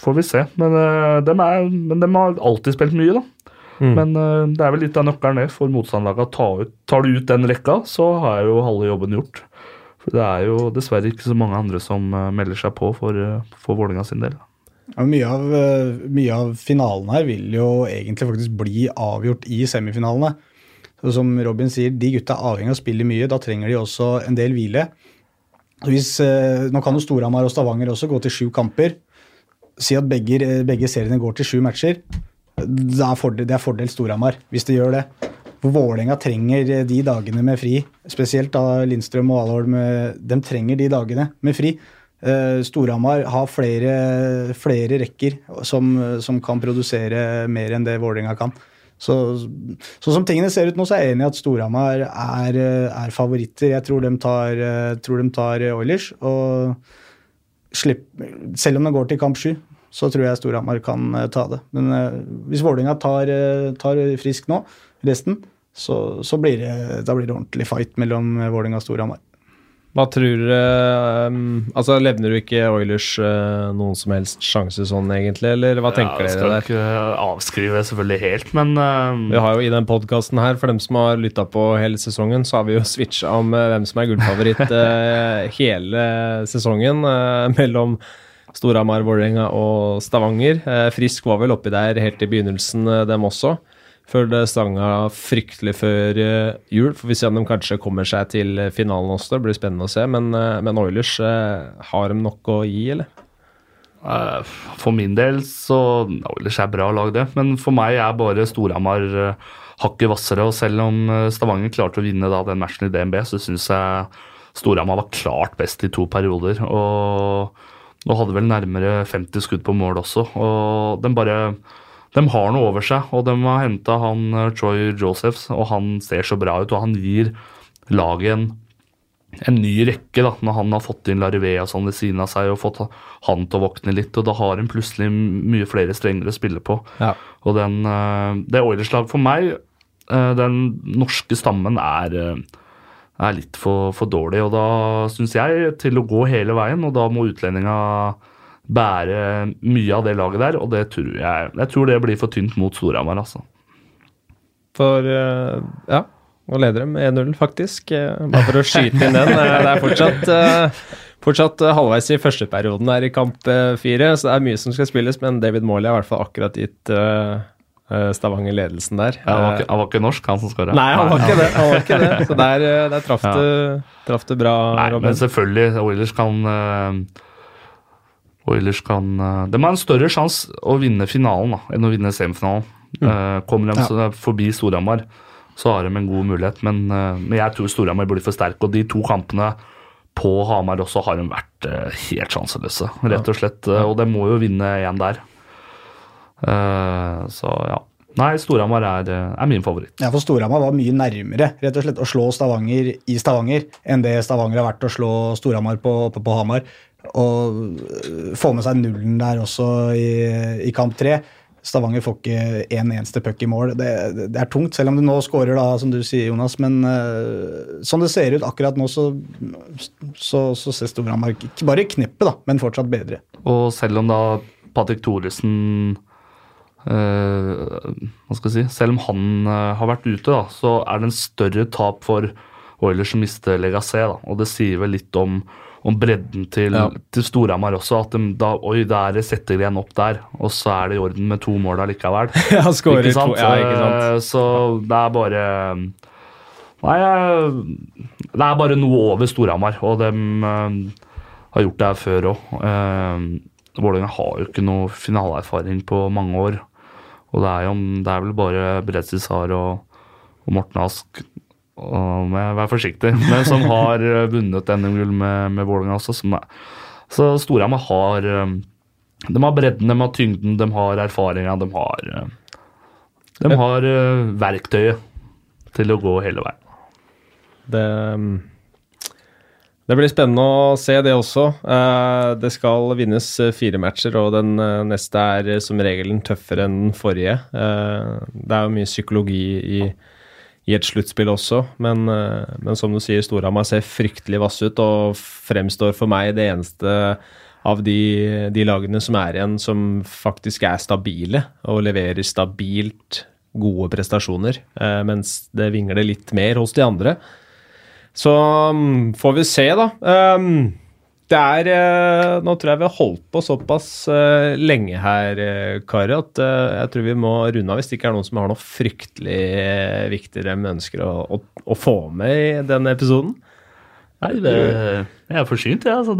får vi se. Men, uh, dem er, men de har alltid spilt mye, da. Mm. Men uh, det er vel litt av nøkkelen det for motstanderlaget. Ta tar du ut den rekka, så har jeg jo halve jobben gjort. For det er jo dessverre ikke så mange andre som melder seg på for, for Vålinga sin del. Ja, mye, av, mye av finalen her vil jo egentlig faktisk bli avgjort i semifinalene. Så som Robin sier, de gutta er avhengig av å spille mye. Da trenger de også en del hvile. Hvis, eh, nå kan jo Storhamar og Stavanger også gå til sju kamper. Si at begge, begge seriene går til sju matcher. Det er fordel, det er fordel Storhamar hvis det gjør det. For Vålerenga trenger de dagene med fri. Spesielt da Lindstrøm og Alholm. De trenger de dagene med fri. Eh, Storhamar har flere, flere rekker som, som, kan produsere mer enn det Vålerenga kan. Så, så, som tingene ser ut nå, så er jeg enig i at Storhamar er, er, favoritter. Jeg tror de tar, tror de tar Oilers. Og slipp, selv om det går til kamp sju, så tror jeg Storhamar kan eh, ta det. Men uh, hvis Vålerenga tar, eh, tar, frisk nå, resten, så, så blir det, da blir det ordentlig fight mellom Vålerenga og Storhamar. Hva tror dere um, Altså, Levner du ikke Oilers uh, noen som helst sjanse sånn, egentlig? Eller hva tenker ja, dere der? Jeg Skal ikke avskrive selvfølgelig helt, men uh, Vi har jo i den podkasten her, for dem som har lytta på hele sesongen, så har vi jo switcha om uh, hvem som er gullfavoritt uh, hele sesongen mellom Storhamar, Vålerenga og Stavanger. Frisk var vel oppi der helt i begynnelsen, dem også før det stanga fryktelig før uh, jul. For vi ser om de kanskje kommer seg til finalen også. Det blir spennende å se. Men, uh, men Oilers, har de nok å gi, eller? For min del så Oilers er bra lag, det. Men for meg er bare Storhamar hakket hvassere. Og selv om Stavanger klarte å vinne da, den matchen i DNB, så syns jeg Storhamar var klart best i to perioder. Og, nå hadde vel nærmere 50 skudd på mål også. Og den bare de har noe over seg, og de har henta han eh, Troy Josephs, og han ser så bra ut, og han gir laget en, en ny rekke da, når han har fått inn Larivea sånn ved siden av seg og fått han til å våkne litt, og da har han plutselig mye flere strenger å spille på. Ja. Og den, eh, det Oilers-lag for meg Eh, den norske stammen er, er litt for, for dårlig, og da syns jeg til å gå hele veien, og da må utlendinga bære mye av det laget der, og det tror jeg Jeg tror det blir for tynt mot Storhamar, altså. For uh, ja, og leder dem 1-0, faktisk. Uh, bare for å skyte inn den. Uh, det er fortsatt, fortsatt halvveis i første perioden her i kamp fire, så det er mye som skal spilles, men David Morley har i hvert fall akkurat gitt Stavanger ledelsen der. Ja, han, var ikke, han, var ikke, norsk, han som skåra? Nei, han var ikke det. Han var ikke det. Så der, der traff, ja. du, traf du bra, Nei, Robin. Men selvfølgelig, Oilers kan Oilers kan De har en større sjanse å vinne finalen da, enn å vinne semifinalen. Mm. kommer de ja. forbi Storhamar, så har de en god mulighet. Men, men jeg tror Storhamar blir for sterk. Og de to kampene på Hamar også har de vært helt sjanseløse, rett og slett. Og de må jo vinne én der. så ja. Nei, Storhamar er, er, min favoritt. Ja, for Storhamar var mye nærmere rett og slett å slå Stavanger i Stavanger enn det Stavanger har vært å slå Storhamar på, på, på Hamar. Og få med seg nullen der også i, i kamp tre. Stavanger får ikke en eneste puck i mål. Det, det, er tungt, selv om du nå skårer, da, som du sier, Jonas. Men uh, sånn det ser ut akkurat nå, så, så, så ser Storhamar bare kneppet, da, men fortsatt bedre. Og selv om da Patrick Thoresen uh, Hva skal jeg si Selv om han uh, har vært ute, da, så er det en større tap for Oilers som mister Legacé, og det sier vel litt om om bredden til, ja. til Storhamar også. At de, da, oi, der setter igjen en opp der, og så er det i orden med to mål allikevel. ja, ikke sant? To, ja, ikke sant? Eh, så det er bare Nei, det er bare noe over Storhamar, og de uh, har gjort det her før òg. Eh, Vålerenga har jo ikke noe finaleerfaring på mange år. Og det er, jo, det er vel bare Bredzisar og, og Morten Ask og må jeg være forsiktig, men som har eh, vunnet NM-gull med, med Vålerenga også. Som er, så Storhamar har eh, De har bredden, de har tyngden, de har erfaringa, de har eh, De har verktøyet til å gå hele veien. Det, det blir spennende å se det også. Det skal vinnes fire matcher, og den neste er som regel tøffere enn den forrige. Det er jo mye psykologi i i et sluttspill også. Men, eh, men, som du sier, Storhamar ser fryktelig vass ut og fremstår for meg det eneste av de, de, lagene som er igjen, som faktisk er stabile og leverer stabilt gode prestasjoner, eh, mens det vingler litt mer hos de andre. Så um, får vi se, da. Um, det er eh, Nå tror jeg vi har holdt på såpass eh, lenge her, eh, Kari, at jeg tror vi må runde av hvis det ikke er noen som har noe fryktelig viktigere de ønsker å, å, å få med i denne episoden. Nei, det, jeg er forsynt, jeg. Ja, altså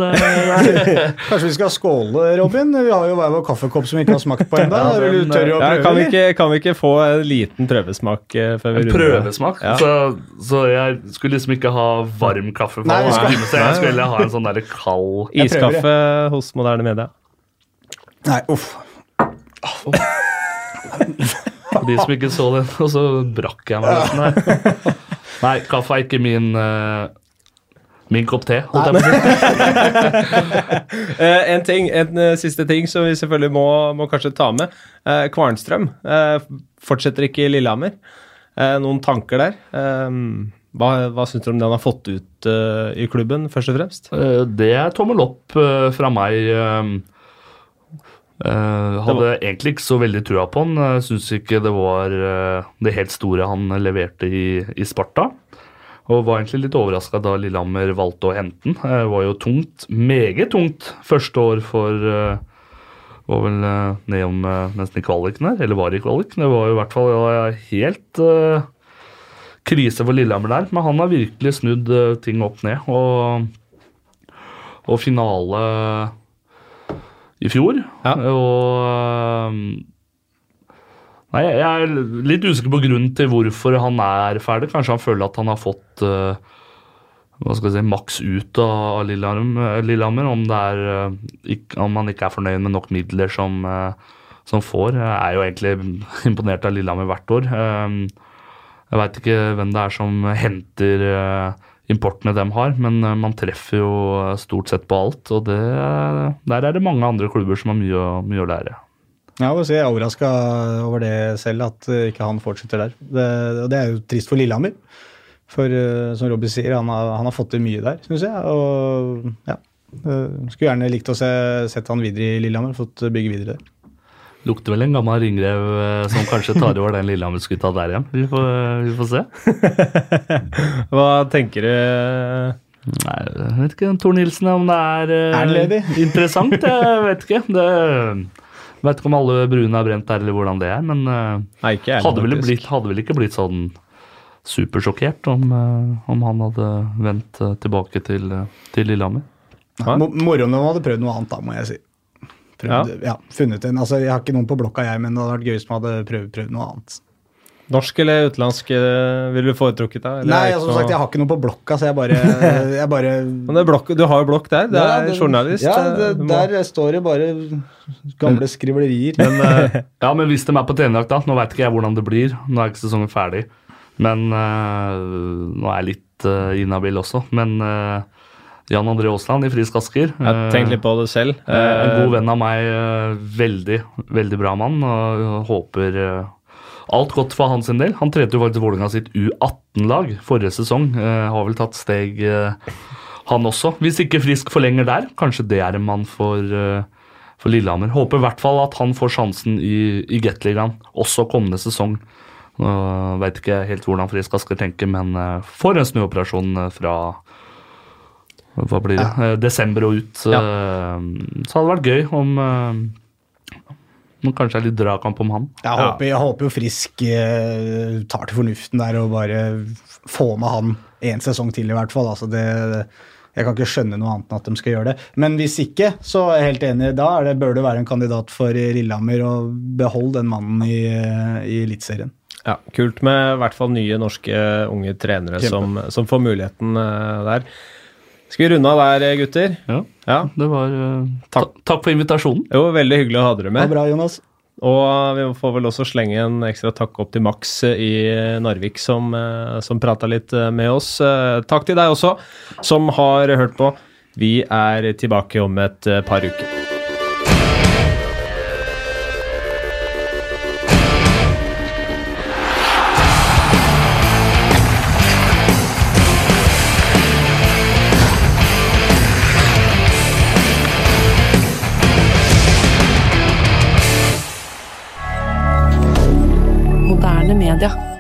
Kanskje vi skal skåle, Robin? Vi har jo hver vår kaffekopp som vi ikke har smakt på ennå. Ja, ja, kan, kan, vi ikke få en liten prøvesmak uh, før vi runder? Prøvesmak? Ja. Så, så, jeg skulle liksom ikke ha varm kaffe på Nei, skal... så jeg skulle ha en sånn der kald Iskaffe hos moderne media. Nei, uff. Oh. de som ikke så det, og så brakk jeg meg her. Nei, kaffe er ikke min uh, Min kopp te, holdt jeg på å uh, en ting, en uh, siste ting som vi selvfølgelig må, må kanskje ta med. Uh, Kvarnstrøm fortsetter ikke i Lillehammer. noen tanker der? hva hva syns du om det han har fått ut i klubben, først og fremst? det er tommel opp fra meg. hadde var... egentlig ikke så veldig trua på han. Uh, Syns ikke det var det helt store han leverte i, i Sparta. Og var egentlig litt overraska da Lillehammer valgte å hente den. Det var jo tungt, meget tungt, første år for uh, Var vel uh, nedom uh, nesten i kvaliken der, eller var i kvaliken. Det var jo i hvert fall helt uh, krise for Lillehammer der, men han har virkelig snudd ting opp ned. Og, og finale i fjor. Ja. Og Nei, Jeg er litt usikker på grunnen til hvorfor han er ferdig. Kanskje han føler at han har fått uh, hva skal jeg si, maks ut av Lillehammer. Om, uh, om han ikke er fornøyd med nok midler som, uh, som får. Jeg er jo egentlig imponert av Lillehammer hvert år. jeg veit ikke hvem det er som henter importene de har, men man treffer jo stort sett på alt. Og det, der er det mange andre klubber som har mye, mye å lære. Ja, jeg jeg er overraska over det selv, at eh, ikke han fortsetter der. Det, og det er jo trist for Lillehammer. For eh, som Robby sier, han har, han har fått til mye der, syns jeg. Og ja, eh, skulle gjerne likt å se, sett han videre i Lillehammer, fått bygge videre der. Lukter vel en gammel ringrev som kanskje tar over den Lillehammer-skuta der igjen. Vi får, vi får se. Hva tenker du? Nei, jeg vet ikke, Tor Nilsen, om det er, Er det interessant. Jeg vet ikke. Det, vet ikke om alle brune er brent der, eller hvordan det er, men eh, Nei, ikke jeg. hadde vel, blitt, hadde vel ikke blitt sånn supersjokkert om, eh, om han hadde vendt eh, tilbake til, til Lillehammer. Ja. Moro om de hadde prøvd noe annet, da, må jeg si. Prøvd, ja. funnet en, altså Jeg har ikke noen på blokka, jeg, men det hadde vært gøy hvis man hadde prøvd, prøvd noe annet. Norsk eller utenlandsk eh, ville du foretrukket? deg? Nei, jeg, det altså, som sagt, jeg har ikke noe på blokka, så jeg bare, jeg bare Men det er blokk, du har jo blokk der. Det Ja, er journalist. Ja, eh, det, må- der står det bare gamle skriblerier. Men, eh, ja, men hvis de er på trenerjakt, da Nå veit ikke jeg hvordan det blir. Nå er ikke sesongen ferdig. Men eh, nå er jeg litt uh, inhabil også. Men eh, Jan André Aasland i Frisk Asker Jeg tenkte litt på det selv. En god venn av meg, veldig, veldig bra mann, og håper alt godt for hans del. Han trente jo faktisk Vålerenga sitt U18-lag forrige sesong. Eh, Har vel tatt steg, eh, han også. Hvis ikke Frisk forlenger der, kanskje det er en mann for, eh, for Lillehammer. Håper i hvert fall at han får sjansen i, i Gateligaen også kommende sesong. Uh, Veit ikke helt hvordan Frisk Asker tenker, men uh, for en snuoperasjon eh, fra hva blir det? Eh, Desember og ut. Ja. Så hadde det vært gøy om det kanskje er litt dragkamp om han. Jeg, håper, jeg håper jo Frisk eh, tar til fornuften der og bare får med han én sesong til, i hvert fall. Altså det, jeg kan ikke skjønne noe annet enn at de skal gjøre det. Men hvis ikke, så er jeg helt enig. Da er det, bør det være en kandidat for Lillehammer, og behold den mannen i, i Eliteserien. Ja, Kult med i hvert fall nye norske unge trenere som, som får muligheten eh, der. Skal vi runde av der, eh, gutter? Ja, Ja. det var uh, Takk. Takk for invitasjonen. Jo, veldig hyggelig å ha dere med. Ja, bra, Jonas. Og vi får vel også slenge en ekstra takk opp til Max i Narvik, som, eh, som prata litt eh, med oss. Eh, Takk til deg også, som har hørt på. Vi er tilbake om et eh, par uker. Moderne media.